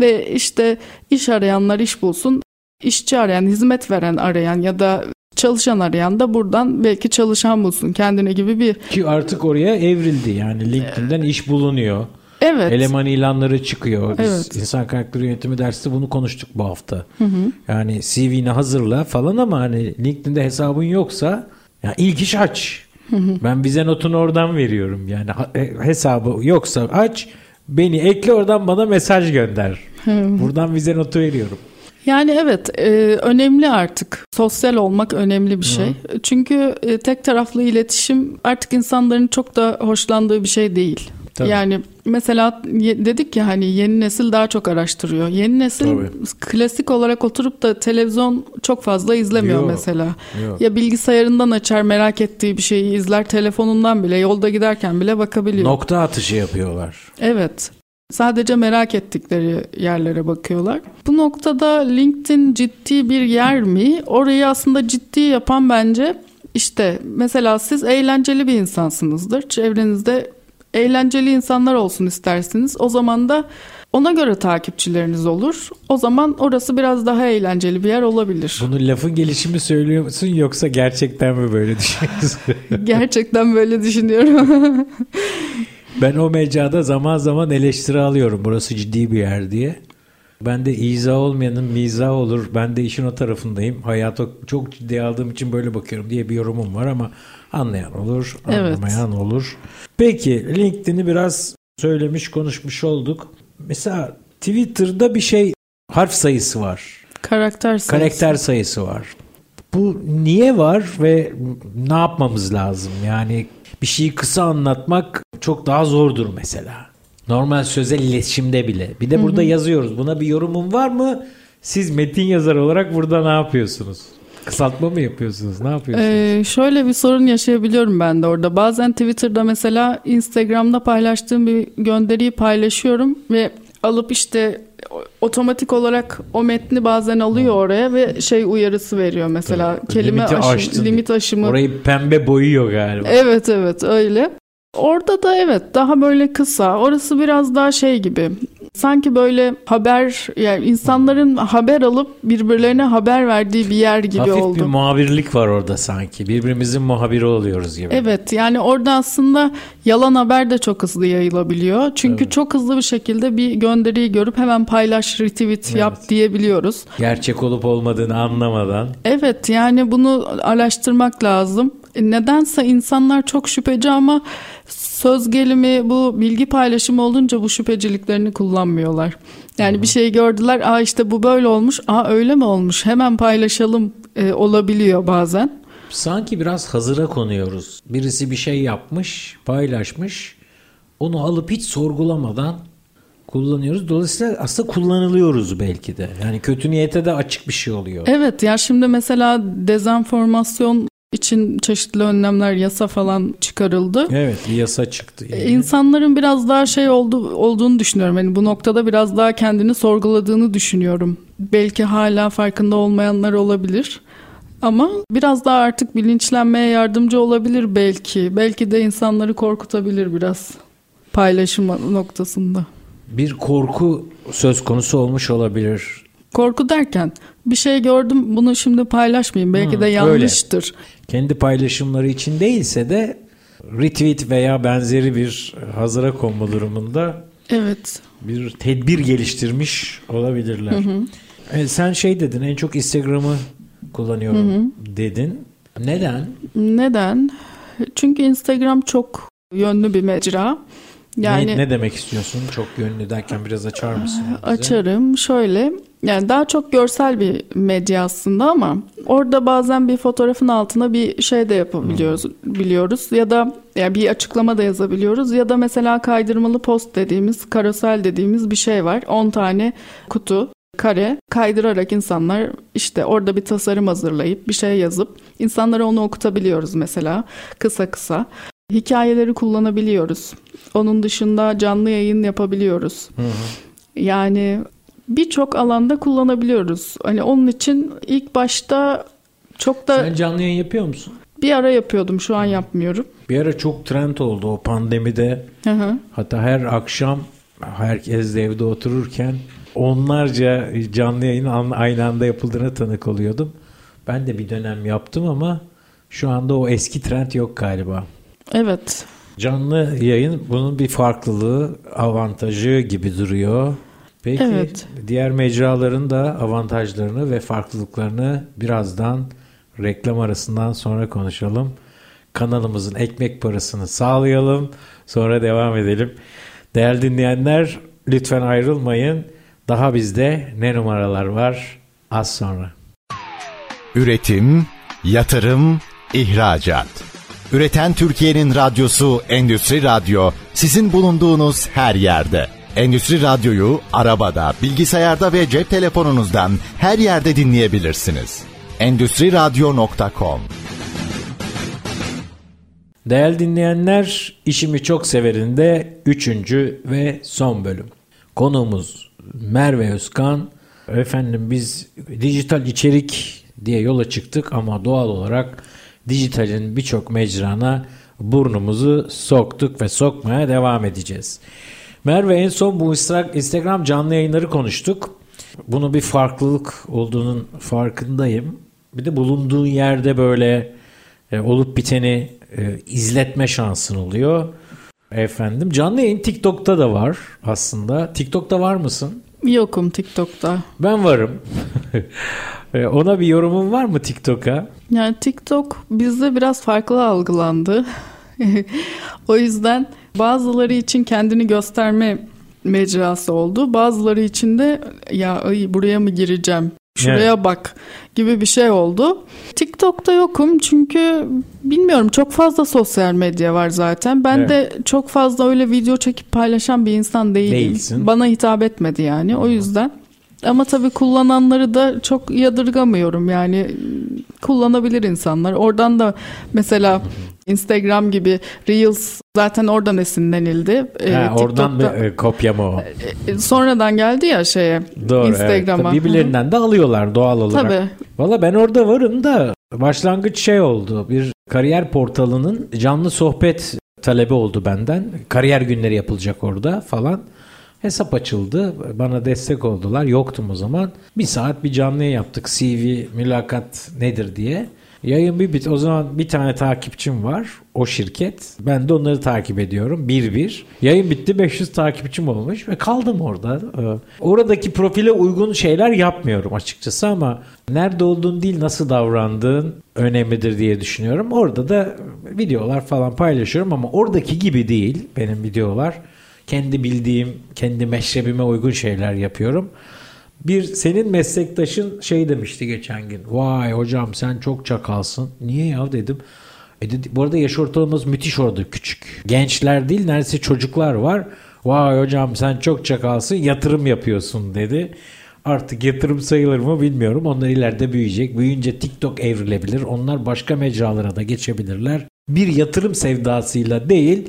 ve işte iş arayanlar iş bulsun. İşçi arayan, hizmet veren arayan ya da çalışan arayan da buradan belki çalışan bulsun kendine gibi bir... Ki artık oraya evrildi yani LinkedIn'den iş bulunuyor. Evet. Eleman ilanları çıkıyor. Biz evet. insan kaynakları yönetimi dersi bunu konuştuk bu hafta. Hı hı. Yani CV'ni hazırla falan ama hani LinkedIn'de hesabın yoksa yani ilk iş aç. Hı hı. Ben bize notunu oradan veriyorum. Yani hesabı yoksa aç Beni ekle oradan bana mesaj gönder. Buradan vize notu veriyorum. Yani evet e, önemli artık. Sosyal olmak önemli bir şey. Hı. Çünkü e, tek taraflı iletişim artık insanların çok da hoşlandığı bir şey değil. Tabii. Yani mesela dedik ya hani yeni nesil daha çok araştırıyor. Yeni nesil Tabii. klasik olarak oturup da televizyon çok fazla izlemiyor yok, mesela. Yok. Ya bilgisayarından açar merak ettiği bir şeyi izler telefonundan bile yolda giderken bile bakabiliyor. Nokta atışı yapıyorlar. Evet. Sadece merak ettikleri yerlere bakıyorlar. Bu noktada LinkedIn ciddi bir yer mi? Orayı aslında ciddi yapan bence işte mesela siz eğlenceli bir insansınızdır. Çevrenizde eğlenceli insanlar olsun istersiniz. O zaman da ona göre takipçileriniz olur. O zaman orası biraz daha eğlenceli bir yer olabilir. Bunu lafın gelişimi söylüyor musun yoksa gerçekten mi böyle düşünüyorsun? [LAUGHS] gerçekten böyle düşünüyorum. [LAUGHS] ben o mecrada zaman zaman eleştiri alıyorum. Burası ciddi bir yer diye. Ben de izah olmayanın mizah olur. Ben de işin o tarafındayım. Hayata çok ciddi aldığım için böyle bakıyorum diye bir yorumum var ama Anlayan olur, anlamayan evet. olur. Peki LinkedIn'i biraz söylemiş, konuşmuş olduk. Mesela Twitter'da bir şey harf sayısı var. Karakter sayısı. Karakter sayısı var. Bu niye var ve ne yapmamız lazım? Yani bir şeyi kısa anlatmak çok daha zordur mesela. Normal sözel iletişimde bile. Bir de burada yazıyoruz. Buna bir yorumun var mı? Siz metin yazar olarak burada ne yapıyorsunuz? Kısaltma mı yapıyorsunuz? Ne yapıyorsunuz? Ee, şöyle bir sorun yaşayabiliyorum ben de orada. Bazen Twitter'da mesela Instagram'da paylaştığım bir gönderiyi paylaşıyorum ve alıp işte otomatik olarak o metni bazen alıyor oraya ve şey uyarısı veriyor mesela kelime Limiti aşım, aştın. limit aşımı. Orayı pembe boyuyor galiba. Evet evet öyle. Orada da evet daha böyle kısa. Orası biraz daha şey gibi. Sanki böyle haber yani insanların haber alıp birbirlerine haber verdiği bir yer gibi Hafif oldu. bir muhabirlik var orada sanki. Birbirimizin muhabiri oluyoruz gibi. Evet yani orada aslında yalan haber de çok hızlı yayılabiliyor. Çünkü çok hızlı bir şekilde bir gönderiyi görüp hemen paylaş, retweet yap Evet. diyebiliyoruz. Gerçek olup olmadığını anlamadan. Evet yani bunu araştırmak lazım. Nedense insanlar çok şüpheci ama söz gelimi bu bilgi paylaşımı olunca bu şüpheciliklerini kullanmıyorlar. Yani bir şey gördüler aa işte bu böyle olmuş aa öyle mi olmuş hemen paylaşalım e, olabiliyor bazen. Sanki biraz hazıra konuyoruz. Birisi bir şey yapmış, paylaşmış. Onu alıp hiç sorgulamadan kullanıyoruz. Dolayısıyla aslında kullanılıyoruz belki de. Yani kötü niyete de açık bir şey oluyor. Evet ya şimdi mesela dezenformasyon için çeşitli önlemler yasa falan çıkarıldı. Evet, yasa çıktı. E, Yani. İnsanların biraz daha şey oldu olduğunu düşünüyorum. Yani bu noktada biraz daha kendini sorguladığını düşünüyorum. Belki hala farkında olmayanlar olabilir. Ama biraz daha artık bilinçlenmeye yardımcı olabilir belki. Belki de insanları korkutabilir biraz paylaşım noktasında. Bir korku söz konusu olmuş olabilir. Korku derken bir şey gördüm bunu şimdi paylaşmayayım. Belki Hı, de öyle. Kendi paylaşımları için değilse de retweet veya benzeri bir hazıra konma durumunda Evet. bir tedbir geliştirmiş olabilirler. E, sen şey dedin en çok Instagram'ı kullanıyorum dedin. Neden? Neden? Çünkü Instagram çok yönlü bir mecra. Yani ne, ne demek istiyorsun? Çok yönlü derken biraz açar mısın? bize? Açarım. Şöyle yani daha çok görsel bir medya aslında ama orada bazen bir fotoğrafın altına bir şey de yapabiliyoruz biliyoruz ya da yani bir açıklama da yazabiliyoruz ya da mesela kaydırmalı post dediğimiz karosel dediğimiz bir şey var. 10 tane kutu kare kaydırarak insanlar işte orada bir tasarım hazırlayıp bir şey yazıp insanlara onu okutabiliyoruz mesela kısa kısa. Hikayeleri kullanabiliyoruz. Onun dışında canlı yayın yapabiliyoruz. Yani birçok alanda kullanabiliyoruz. Hani onun için ilk başta çok da Sen canlı yayın yapıyor musun? bir ara yapıyordum. Şu an yapmıyorum. Bir ara çok trend oldu o pandemide. Hı hı. Hatta her akşam herkes de evde otururken onlarca canlı yayın aynı anda yapıldığına tanık oluyordum. Ben de bir dönem yaptım ama şu anda o eski trend yok galiba. Evet. Canlı yayın bunun bir farklılığı, avantajı gibi duruyor. Peki Evet. diğer mecraların da avantajlarını ve farklılıklarını birazdan reklam arasından sonra konuşalım. Kanalımızın ekmek parasını sağlayalım. Sonra devam edelim. Değerli dinleyenler lütfen ayrılmayın. Daha bizde ne numaralar var az sonra. Üretim, yatırım, ihracat. Üreten Türkiye'nin radyosu Endüstri Radyo sizin bulunduğunuz her yerde. Endüstri Radyo'yu arabada, bilgisayarda ve cep telefonunuzdan her yerde dinleyebilirsiniz. Endüstri Radyo.com Değerli dinleyenler, işimi çok severinde 3. ve son bölüm. Konuğumuz Merve Özkan. Efendim biz dijital içerik diye yola çıktık ama doğal olarak dijitalin birçok mecrana burnumuzu soktuk ve sokmaya devam edeceğiz. Merve en son bu Instagram canlı yayınları konuştuk. Bunun bir farklılık olduğunun farkındayım. Bir de bulunduğun yerde böyle e, olup biteni e, izletme şansın oluyor. Efendim canlı yayın TikTok'ta da var aslında. TikTok'ta var mısın? Yokum TikTok'ta. Ben varım. [LAUGHS] E, Ona bir yorumun var mı TikTok'a? Yani TikTok bizde biraz farklı algılandı. [LAUGHS] o yüzden bazıları için kendini gösterme mecrası oldu. Bazıları için de ya ay buraya mı gireceğim şuraya Evet. bak gibi bir şey oldu. TikTok'ta yokum çünkü bilmiyorum çok fazla sosyal medya var zaten. Ben Evet. de çok fazla öyle video çekip paylaşan bir insan değilim. Değilsin. Bana hitap etmedi yani o yüzden. Ama tabii kullananları da çok yadırgamıyorum yani kullanabilir insanlar. Oradan da mesela Instagram gibi Reels zaten oradan esinlenildi. Ee, Ha, oradan bir e, kopya mı o? e, sonradan geldi ya şeye Doğru. Instagram'a. Evet. Birbirlerinden de alıyorlar doğal olarak. Tabii. Valla ben orada varım da başlangıç şey oldu. Bir kariyer portalının canlı sohbet talebi oldu benden. Kariyer günleri yapılacak orada falan. Hesap açıldı. Bana destek oldular. Yoktum o zaman. Bir saat bir canlı yaptık. CV, mülakat nedir diye. Yayın bir bit. O zaman bir tane takipçim var. O şirket. Ben de onları takip ediyorum. Bir bir. Yayın bitti. 500 takipçim olmuş ve kaldım orada. Ee, Oradaki profile uygun şeyler yapmıyorum açıkçası ama nerede olduğun değil nasıl davrandığın önemlidir diye düşünüyorum. Orada da videolar falan paylaşıyorum ama oradaki gibi değil benim videolar. Kendi bildiğim, kendi meşrebime uygun şeyler yapıyorum. Bir senin meslektaşın şey demişti geçen gün. Vay hocam sen çok çakalsın. Niye ya dedim. E dedi, bu arada yaş ortalaması müthiş orada küçük. Gençler değil neredeyse çocuklar var. Vay hocam sen çok çakalsın yatırım yapıyorsun dedi. Artık yatırım sayılır mı bilmiyorum. Onlar ileride büyüyecek. Büyüyünce TikTok evrilebilir. Onlar başka mecralara da geçebilirler. Bir yatırım sevdasıyla değil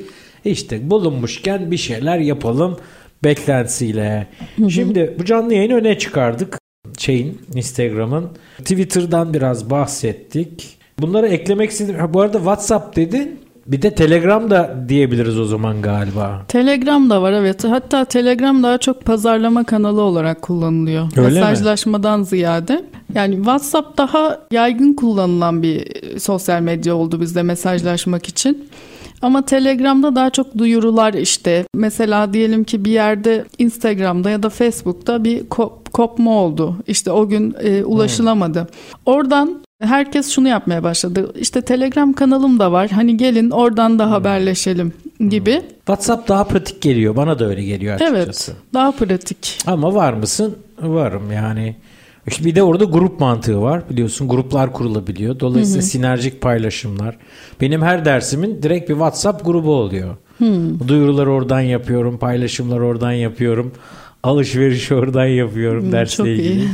işte bulunmuşken bir şeyler yapalım beklentisiyle. Şimdi bu canlı yayını öne çıkardık. Şeyin Instagram'ın. Twitter'dan biraz bahsettik. Bunları eklemek istedim. Ha, bu arada WhatsApp dedin. Bir de Telegram da diyebiliriz o zaman galiba. Telegram da var evet. Hatta Telegram daha çok pazarlama kanalı olarak kullanılıyor. Öyle mi? Mesajlaşmadan ziyade. Yani WhatsApp daha yaygın kullanılan bir sosyal medya oldu bizde mesajlaşmak için. Ama Telegram'da daha çok duyurular işte. Mesela diyelim ki bir yerde Instagram'da ya da Facebook'ta bir kop- kopma oldu. İşte o gün e, ulaşılamadı. Oradan herkes şunu yapmaya başladı. İşte Telegram kanalım da var. Hani gelin oradan da haberleşelim gibi. WhatsApp daha pratik geliyor. Bana da öyle geliyor açıkçası. Evet. Daha pratik. Ama var mısın? Varım yani. İşte bir de orada grup mantığı var biliyorsun gruplar kurulabiliyor. Dolayısıyla sinerjik paylaşımlar. Benim her dersimin direkt bir WhatsApp grubu oluyor. Duyurular oradan yapıyorum, paylaşımlar oradan yapıyorum. Alışveriş oradan yapıyorum Hmm, dersle çok iyi. ilgili.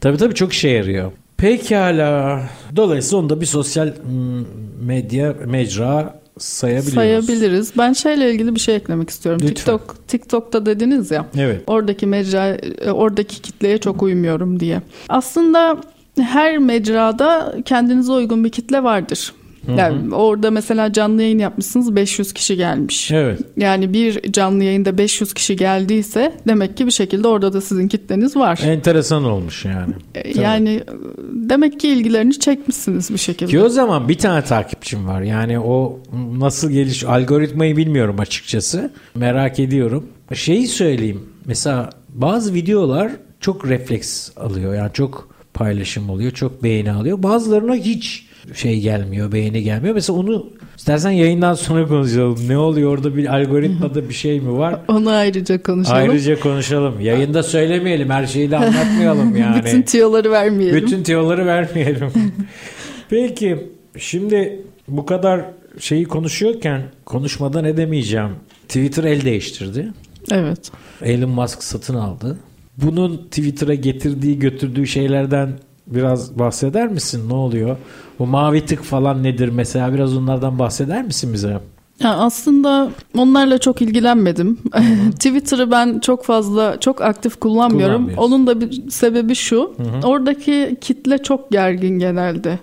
Tabii tabii çok işe yarıyor. Pekala. Dolayısıyla onu da bir sosyal mm, medya mecra sayabiliyoruz. Sayabiliriz. Ben şeyle ilgili bir şey eklemek istiyorum. Lütfen. TikTok TikTok'ta dediniz ya. Evet. Oradaki mecra e, oradaki kitleye çok uymuyorum diye. Aslında her mecrada kendinize uygun bir kitle vardır. Yani orada mesela canlı yayın yapmışsınız 500 kişi gelmiş. Evet. Yani bir canlı yayında 500 kişi geldiyse demek ki bir şekilde orada da sizin kitleniz var. Enteresan olmuş yani. E, Yani e, demek ki ilgilerini çekmişsiniz bir şekilde. Ki o zaman bir tane takipçim var. Yani o nasıl geliş algoritmayı bilmiyorum açıkçası. Merak ediyorum. Şeyi söyleyeyim. Mesela bazı videolar çok refleks alıyor. Yani çok paylaşım oluyor. Çok beğeni alıyor. Bazılarına hiç şey gelmiyor. Beğeni gelmiyor. Mesela onu istersen yayından sonra konuşalım. Ne oluyor orada bir algoritmada bir şey mi var? Onu ayrıca konuşalım. Ayrıca konuşalım. Yayında söylemeyelim. Her şeyi de anlatmayalım [LAUGHS] yani. Bütün tiyoları vermeyelim. Bütün tiyoları vermeyelim. [LAUGHS] Peki şimdi bu kadar şeyi konuşuyorken konuşmadan edemeyeceğim. Twitter el değiştirdi. Evet. Elon Musk satın aldı. Bunun Twitter'a getirdiği götürdüğü şeylerden biraz bahseder misin? Ne oluyor? Bu mavi tık falan nedir mesela? Biraz onlardan bahseder misin bize? Ya aslında onlarla çok ilgilenmedim. [LAUGHS] Twitter'ı ben çok fazla çok aktif kullanmıyorum. Onun da bir sebebi şu. Oradaki kitle çok gergin genelde.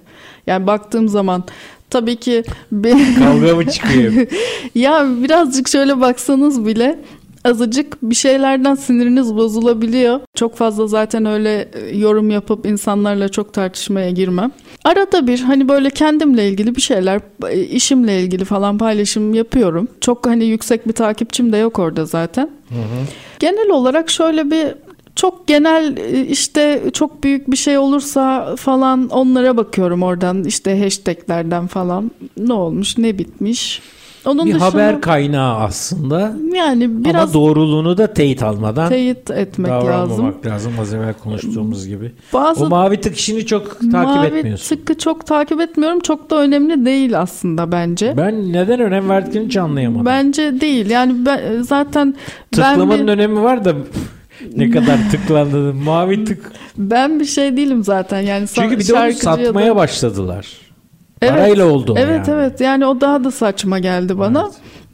Yani baktığım zaman tabii ki Kavga mı çıkıyor? [LAUGHS] ya birazcık şöyle baksanız bile azıcık bir şeylerden siniriniz bozulabiliyor. Çok fazla zaten öyle e, yorum yapıp insanlarla çok tartışmaya girmem. Arada bir hani böyle kendimle ilgili bir şeyler, e, işimle ilgili falan paylaşım yapıyorum. Çok hani yüksek bir takipçim de yok orada zaten. Genel olarak şöyle bir çok genel e, işte çok büyük bir şey olursa falan onlara bakıyorum oradan işte hashtaglerden falan ne olmuş ne bitmiş Onun bir dışında haber kaynağı aslında. yani biraz Ama doğruluğunu da teyit almadan teyit etmek lazım. lazım. Az evvel konuştuğumuz gibi. Bazı O mavi tık işini çok takip mavi etmiyorsun. tıkı çok takip etmiyorum. Çok da önemli değil aslında bence. Ben neden önem verdiklerini hiç anlayamadım. Bence değil. Yani ben zaten ben Tıklamanın bir, önemi var da ne kadar tıklandığını. Mavi tık. ben bir şey değilim zaten. Yani Çünkü bir de onu şarkıcıya da- satmaya başladılar. Evet. Parayla oldu Evet yani. evet yani o daha da saçma geldi bana.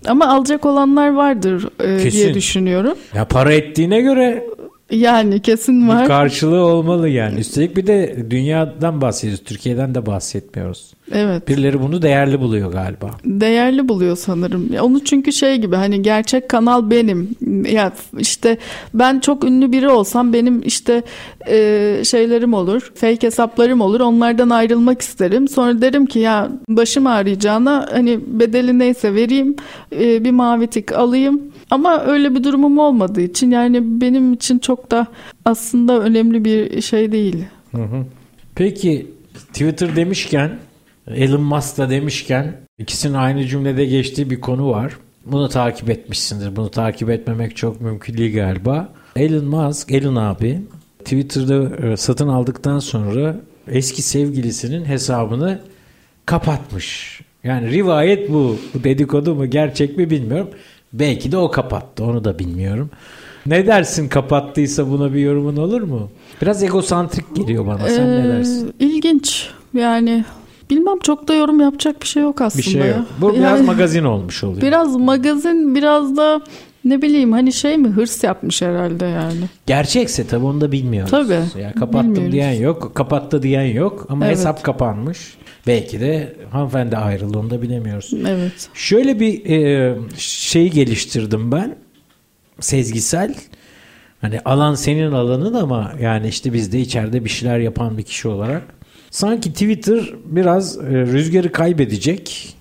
Ama alacak olanlar vardır e, diye düşünüyorum. Ya para ettiğine göre Yani kesin var. bir karşılığı olmalı yani. Üstelik bir de dünyadan bahsediyoruz. Türkiye'den de bahsetmiyoruz. Evet. Birileri bunu değerli buluyor galiba. Değerli buluyor sanırım. Onu çünkü şey gibi hani gerçek kanal benim. Ya işte ben çok ünlü biri olsam benim işte e, şeylerim olur, fake hesaplarım olur. Onlardan ayrılmak isterim. Sonra derim ki ya başım ağrıyacağına hani bedeli neyse vereyim, e, bir mavi tik alayım. Ama öyle bir durumum olmadığı için yani benim için çok da aslında önemli bir şey değil. Hı hı. Peki Twitter demişken Elon Musk da demişken ikisinin aynı cümlede geçtiği bir konu var. Bunu takip etmişsindir. Bunu takip etmemek çok mümkün değil galiba. Elon Musk, Elon abi Twitter'da e, satın aldıktan sonra eski sevgilisinin hesabını kapatmış. Yani rivayet bu. Bu dedikodu mu gerçek mi bilmiyorum. Belki de o kapattı. Onu da bilmiyorum. Ne dersin kapattıysa buna bir yorumun olur mu? Biraz egosantrik geliyor bana. Sen ne Ee, dersin? İlginç. Yani bilmem çok da yorum yapacak bir şey yok aslında. Bir şey yok. Bu biraz Yani magazin olmuş oluyor. Biraz magazin biraz da ne bileyim hani şey mi hırs yapmış herhalde yani. Gerçekse tabii onu da bilmiyoruz. Tabii, Ya kapattım bilmiyoruz. diyen yok, kapattı diyen yok ama Evet. hesap kapanmış. Belki de hanımefendi ayrıldı onu da bilemiyoruz. Evet. Şöyle bir e, şey geliştirdim ben. Sezgisel. Hani alan senin alanın ama yani işte biz de içeride bir şeyler yapan bir kişi olarak. Sanki Twitter biraz e, rüzgarı kaybedecek.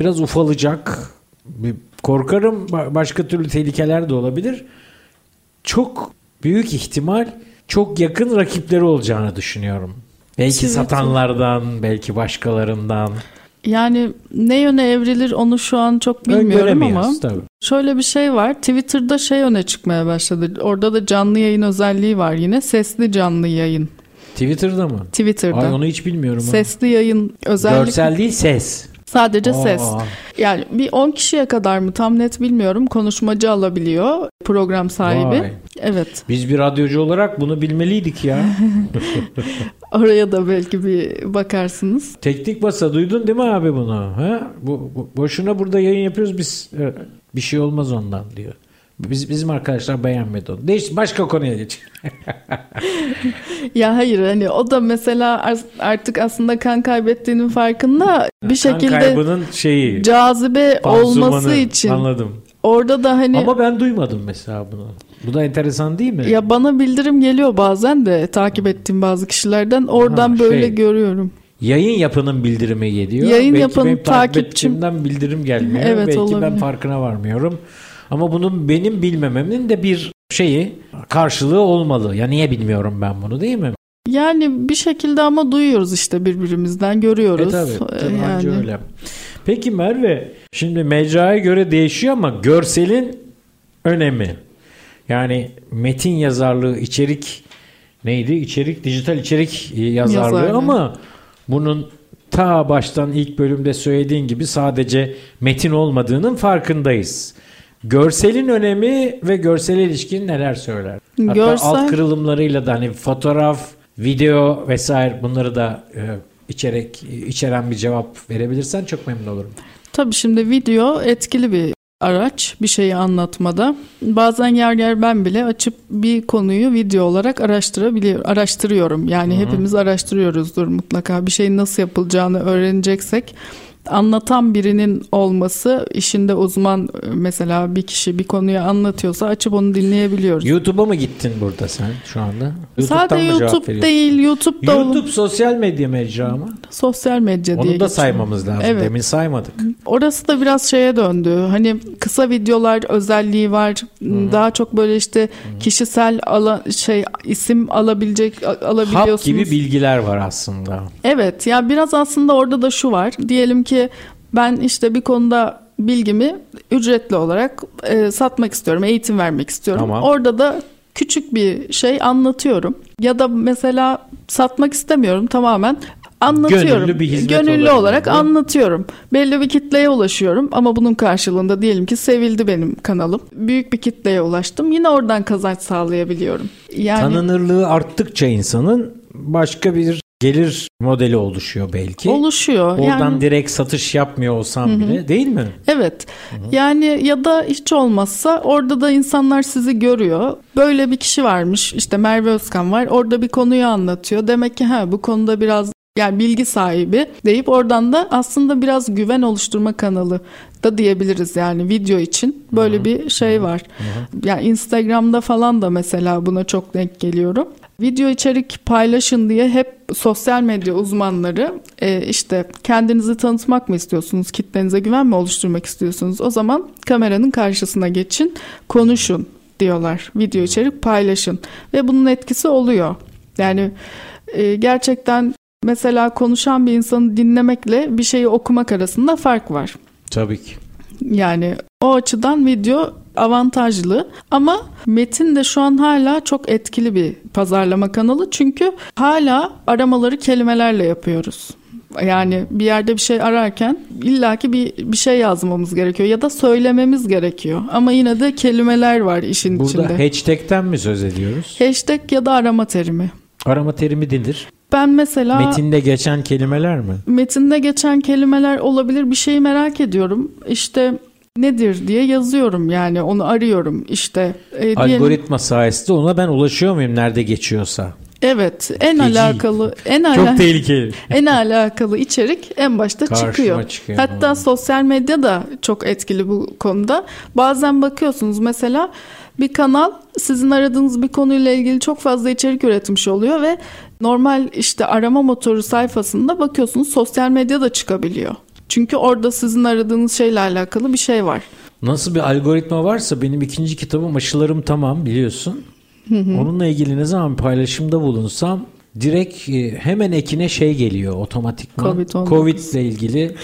Biraz ufalacak. Bir- Korkarım ba- başka türlü tehlikeler de olabilir. Çok büyük ihtimal çok yakın rakipleri olacağını düşünüyorum. Belki Twitter. satanlardan, belki başkalarından. Yani ne yöne evrilir onu şu an çok bilmiyorum ama tabii. şöyle bir şey var. Twitter'da şey öne çıkmaya başladı. Orada da canlı yayın özelliği var yine. Sesli canlı yayın. Twitter'da mı? Twitter'da. Ay onu hiç bilmiyorum. Sesli yayın özellik Görsel değil ses. Sadece Aa. ses. Yani bir 10 kişiye kadar mı tam net bilmiyorum. Konuşmacı alabiliyor program sahibi. Vay. Evet. Biz bir radyocu olarak bunu bilmeliydik ya. [LAUGHS] Oraya da belki bir bakarsınız. Teknik basa duydun değil mi abi bunu? Ha? Bu, bu- boşuna burada yayın yapıyoruz biz e, bir şey olmaz ondan diyor. Biz, bizim arkadaşlar beğenmedi onu. Değiş, başka konuya geç. [LAUGHS] Ya hayır hani o da mesela ar- artık aslında kan kaybettiğinin farkında bir Kan şekilde kaybının şeyi. cazibe olması için Anladım. orada da hani Ama ben duymadım mesela bunu. Bu da enteresan değil mi? ya bana bildirim geliyor bazen de takip ettiğim bazı kişilerden oradan Ha, böyle şey. görüyorum. Yayın yapanın bildirimi geliyor. Yayın Belki yapanın benim takip takipçim- ettiğimden bildirim gelmiyor. [LAUGHS] Evet, Belki ben olabilir. farkına varmıyorum. Ama bunun benim bilmememin de bir şeyi karşılığı olmalı. Ya niye bilmiyorum ben bunu değil mi? Yani bir şekilde ama duyuyoruz işte birbirimizden görüyoruz. E tabii, Ee, tabii yani. öyle. Peki Merve, şimdi mecraya göre değişiyor ama görselin önemi. Yani metin yazarlığı, içerik neydi? İçerik, dijital içerik yazarlığı Yazarlığı. ama bunun ta baştan ilk bölümde söylediğin gibi sadece metin olmadığının farkındayız. Görselin önemi ve görsele ilişkin neler söyler? Hatta Görsel- alt kırılımlarıyla da hani fotoğraf, video vesaire bunları da e, içerek içeren bir cevap verebilirsen çok memnun olurum. Tabii şimdi video etkili bir araç bir şeyi anlatmada. Bazen yer yer ben bile açıp bir konuyu video olarak araştırabiliyor, araştırıyorum. Yani hepimiz araştırıyoruzdur mutlaka. Bir şeyin nasıl yapılacağını öğreneceksek anlatan birinin olması işinde uzman mesela bir kişi bir konuyu anlatıyorsa açıp onu dinleyebiliyoruz. YouTube'a mı gittin burada sen şu anda? Sadece mı cevap YouTube değil, YouTube'da YouTube YouTube, sosyal medya mecra mı? sosyal medya diye Onu da geçiyor. saymamız lazım. Evet. Demin saymadık. Orası da biraz şeye döndü. Hani kısa videolar özelliği var. Daha çok böyle işte kişisel ala, şey isim alabilecek alabiliyorsunuz. Hap gibi bilgiler var aslında. Evet ya biraz aslında orada da şu var. Diyelim ki ben işte bir konuda bilgimi ücretli olarak e, satmak istiyorum, eğitim vermek istiyorum. Tamam. Orada da küçük bir şey anlatıyorum. Ya da mesela satmak istemiyorum tamamen anlatıyorum. Gönüllü bir hizmet Gönüllü olarak olarak anlatıyorum. Belli bir kitleye ulaşıyorum ama bunun karşılığında diyelim ki sevildi benim kanalım. Büyük bir kitleye ulaştım. Yine oradan kazanç sağlayabiliyorum. Yani Tanınırlığı arttıkça insanın başka bir gelir modeli oluşuyor belki. oluşuyor. Oradan yani, direkt satış yapmıyor olsam bile değil mi? Evet. Yani ya da hiç olmazsa orada da insanlar sizi görüyor. Böyle bir kişi varmış. işte Merve Özkan var. Orada bir konuyu anlatıyor. Demek ki ha bu konuda biraz yani bilgi sahibi deyip oradan da aslında biraz güven oluşturma kanalı da diyebiliriz yani video için böyle bir şey var. Yani Instagram'da falan da mesela buna çok denk geliyorum. Video içerik paylaşın diye hep sosyal medya uzmanları e, işte kendinizi tanıtmak mı istiyorsunuz, kitlenize güven mi oluşturmak istiyorsunuz? O zaman kameranın karşısına geçin, konuşun diyorlar. Video içerik paylaşın ve bunun etkisi oluyor. Yani e, gerçekten mesela konuşan bir insanı dinlemekle bir şeyi okumak arasında fark var. Tabii ki. Yani o açıdan video avantajlı ama Metin de şu an hala çok etkili bir pazarlama kanalı çünkü hala aramaları kelimelerle yapıyoruz. Yani bir yerde bir şey ararken illaki bir bir şey yazmamız gerekiyor ya da söylememiz gerekiyor. Ama yine de kelimeler var işin Burada içinde. hashtag'ten mi söz ediyoruz? Hashtag ya da arama terimi. Arama terimi nedir? Ben mesela Metinde geçen kelimeler mi? metinde geçen kelimeler olabilir. Bir şeyi merak ediyorum. İşte nedir diye yazıyorum yani onu arıyorum işte. E, diyelim- Algoritma sayesinde ona ben ulaşıyor muyum nerede geçiyorsa? Evet, en Feci. alakalı en ala- Çok tehlikeli. [LAUGHS] en alakalı içerik en başta Karşıma çıkıyor. çıkıyor. Hatta Hı. sosyal medya da çok etkili bu konuda. Bazen bakıyorsunuz mesela bir kanal sizin aradığınız bir konuyla ilgili çok fazla içerik üretmiş oluyor ve normal işte arama motoru sayfasında bakıyorsunuz sosyal medya da çıkabiliyor. Çünkü orada sizin aradığınız şeyle alakalı bir şey var. Nasıl bir algoritma varsa benim ikinci kitabım aşılarım tamam biliyorsun. Onunla ilgili ne zaman paylaşımda bulunsam direkt e, hemen ekine şey geliyor otomatikman. Covid-19. Covid ile ilgili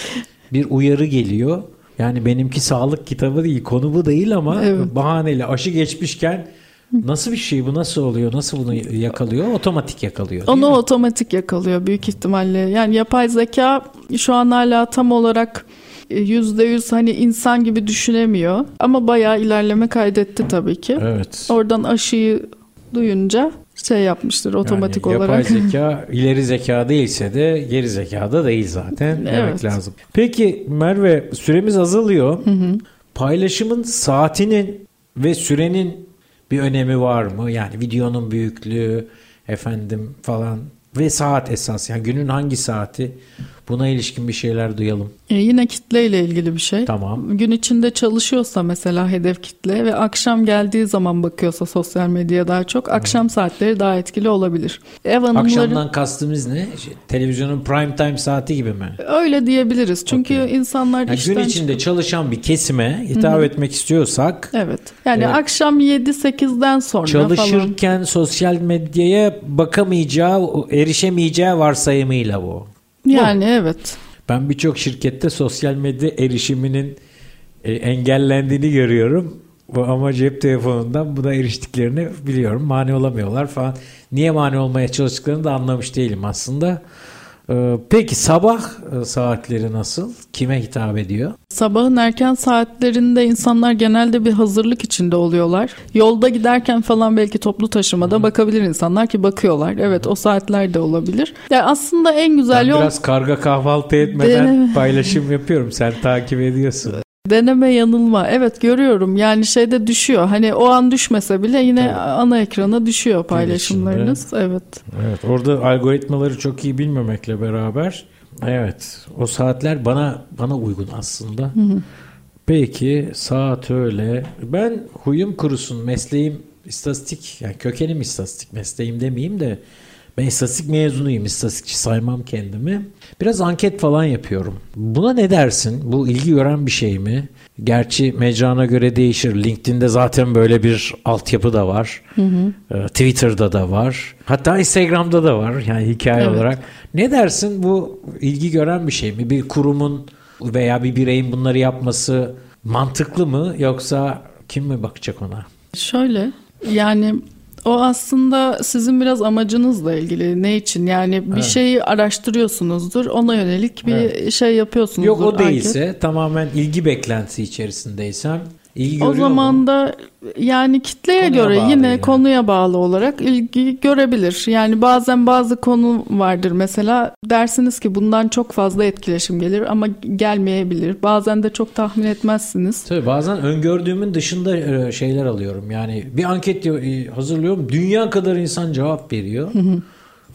bir uyarı geliyor. Yani benimki sağlık kitabı değil, konu bu değil ama Evet. bahaneyle aşı geçmişken nasıl bir şey bu nasıl oluyor? Nasıl bunu yakalıyor? Otomatik yakalıyor. Onu mi? otomatik yakalıyor büyük ihtimalle. Yani yapay zeka şu an hala tam olarak e, yüzde yüz hani insan gibi düşünemiyor. Ama bayağı ilerleme kaydetti tabii ki. Evet. Oradan aşıyı duyunca şey yapmıştır otomatik yani olarak. Yapay [LAUGHS] zeka ileri zeka değilse de geri zeka da değil zaten demek Evet. lazım. Peki Merve süremiz azalıyor. Paylaşımın saatinin ve sürenin bir önemi var mı? Yani videonun büyüklüğü efendim falan ve saat esas yani günün hangi saati buna ilişkin bir şeyler duyalım. E, yine kitleyle ilgili bir şey. Tamam. Gün içinde çalışıyorsa mesela hedef kitle ve akşam geldiği zaman bakıyorsa sosyal medyaya daha çok akşam saatleri daha etkili olabilir. Ev hanımları Akşamdan kastımız ne? Şey, televizyonun prime time saati gibi mi? öyle diyebiliriz. Çünkü Okey. insanlar Yani işten gün içinde çalışan bir kesime hitap etmek istiyorsak Evet. Yani Evet. akşam 7-8'den sonra falan. Çalışırken sosyal medyaya bakamayacağı, erişemeyeceği varsayımıyla bu. Yani evet. Ben birçok şirkette sosyal medya erişiminin e, engellendiğini görüyorum. Bu ama cep telefonundan buna eriştiklerini biliyorum. Mani olamıyorlar falan. Niye mani olmaya çalıştıklarını da anlamış değilim aslında. Ee, Peki sabah e, saatleri nasıl? Kime hitap ediyor? Sabahın erken saatlerinde insanlar genelde bir hazırlık içinde oluyorlar. Yolda giderken falan belki toplu taşımada bakabilir insanlar ki bakıyorlar. Evet o saatler de olabilir. Yani aslında en güzel Ben yol biraz karga kahvaltı etmeden paylaşım yapıyorum. Sen takip ediyorsun. Deneme yanılma. Evet görüyorum yani şeyde düşüyor. Hani o an düşmese bile yine Tabii. ana ekrana düşüyor paylaşımlarınız. Evet. Evet, orada algoritmaları çok iyi bilmemekle beraber evet o saatler bana bana uygun aslında. Peki saat öyle. Ben huyum kurusun mesleğim istatistik yani kökenim istatistik mesleğim demeyeyim de ben istatistik mezunuyum. istatistikçi saymam kendimi. Biraz anket falan yapıyorum. Buna ne dersin? Bu ilgi gören bir şey mi? Gerçi mecrana göre değişir. LinkedIn'de zaten böyle bir altyapı da var. Ee, Twitter'da da var. Hatta Instagram'da da var. Yani hikaye Evet. olarak. Ne dersin? Bu ilgi gören bir şey mi? Bir kurumun veya bir bireyin bunları yapması mantıklı mı yoksa kim mi bakacak ona? Şöyle yani o aslında sizin biraz amacınızla ilgili. Ne için? Yani bir Evet. şeyi araştırıyorsunuzdur. Ona yönelik bir Evet. şey yapıyorsunuzdur. Yok o anket. değilse tamamen ilgi beklentisi içerisindeysem ilgi O zaman da yani kitleye Konuya göre yine yani. konuya bağlı olarak ilgi görebilir. Yani bazen bazı konu vardır mesela dersiniz ki bundan çok fazla etkileşim gelir ama gelmeyebilir. Bazen de çok tahmin etmezsiniz. Tabii bazen öngördüğümün dışında e, şeyler alıyorum. Yani bir anket e, hazırlıyorum. Dünya kadar insan cevap veriyor.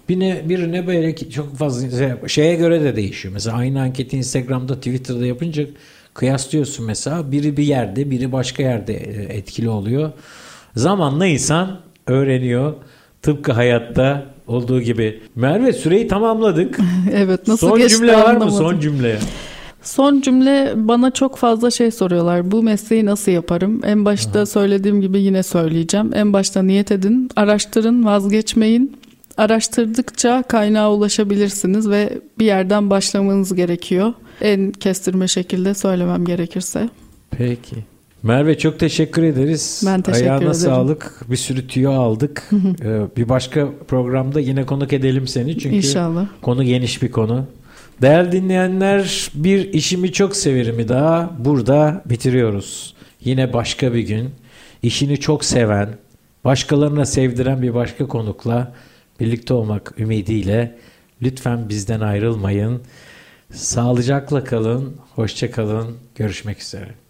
Birine, birine böyle çok fazla şey- şeye göre de değişiyor. Mesela aynı anketi Instagram'da, Twitter'da yapınca kıyaslıyorsun mesela. Biri bir yerde, biri başka yerde e, etkili oluyor. Zamanla insan öğreniyor. Tıpkı hayatta olduğu gibi. Merve süreyi tamamladık. [LAUGHS] evet nasıl son geçti cümle var mı? anlamadım. Son cümle. Son cümle bana çok fazla şey soruyorlar. Bu mesleği nasıl yaparım? En başta söylediğim gibi yine söyleyeceğim. En başta niyet edin, araştırın, vazgeçmeyin. Araştırdıkça kaynağa ulaşabilirsiniz ve bir yerden başlamanız gerekiyor. En kestirme şekilde söylemem gerekirse. Peki. Merve çok teşekkür ederiz. Ben teşekkür Ayağına ederim. sağlık. Bir sürü tüyo aldık. Ee, bir başka programda yine konuk edelim seni. Çünkü İnşallah. konu geniş bir konu. Değerli dinleyenler bir işimi çok severimi daha burada bitiriyoruz. Yine başka bir gün işini çok seven, başkalarına sevdiren bir başka konukla birlikte olmak ümidiyle lütfen bizden ayrılmayın. Sağlıcakla kalın, hoşça kalın, görüşmek üzere.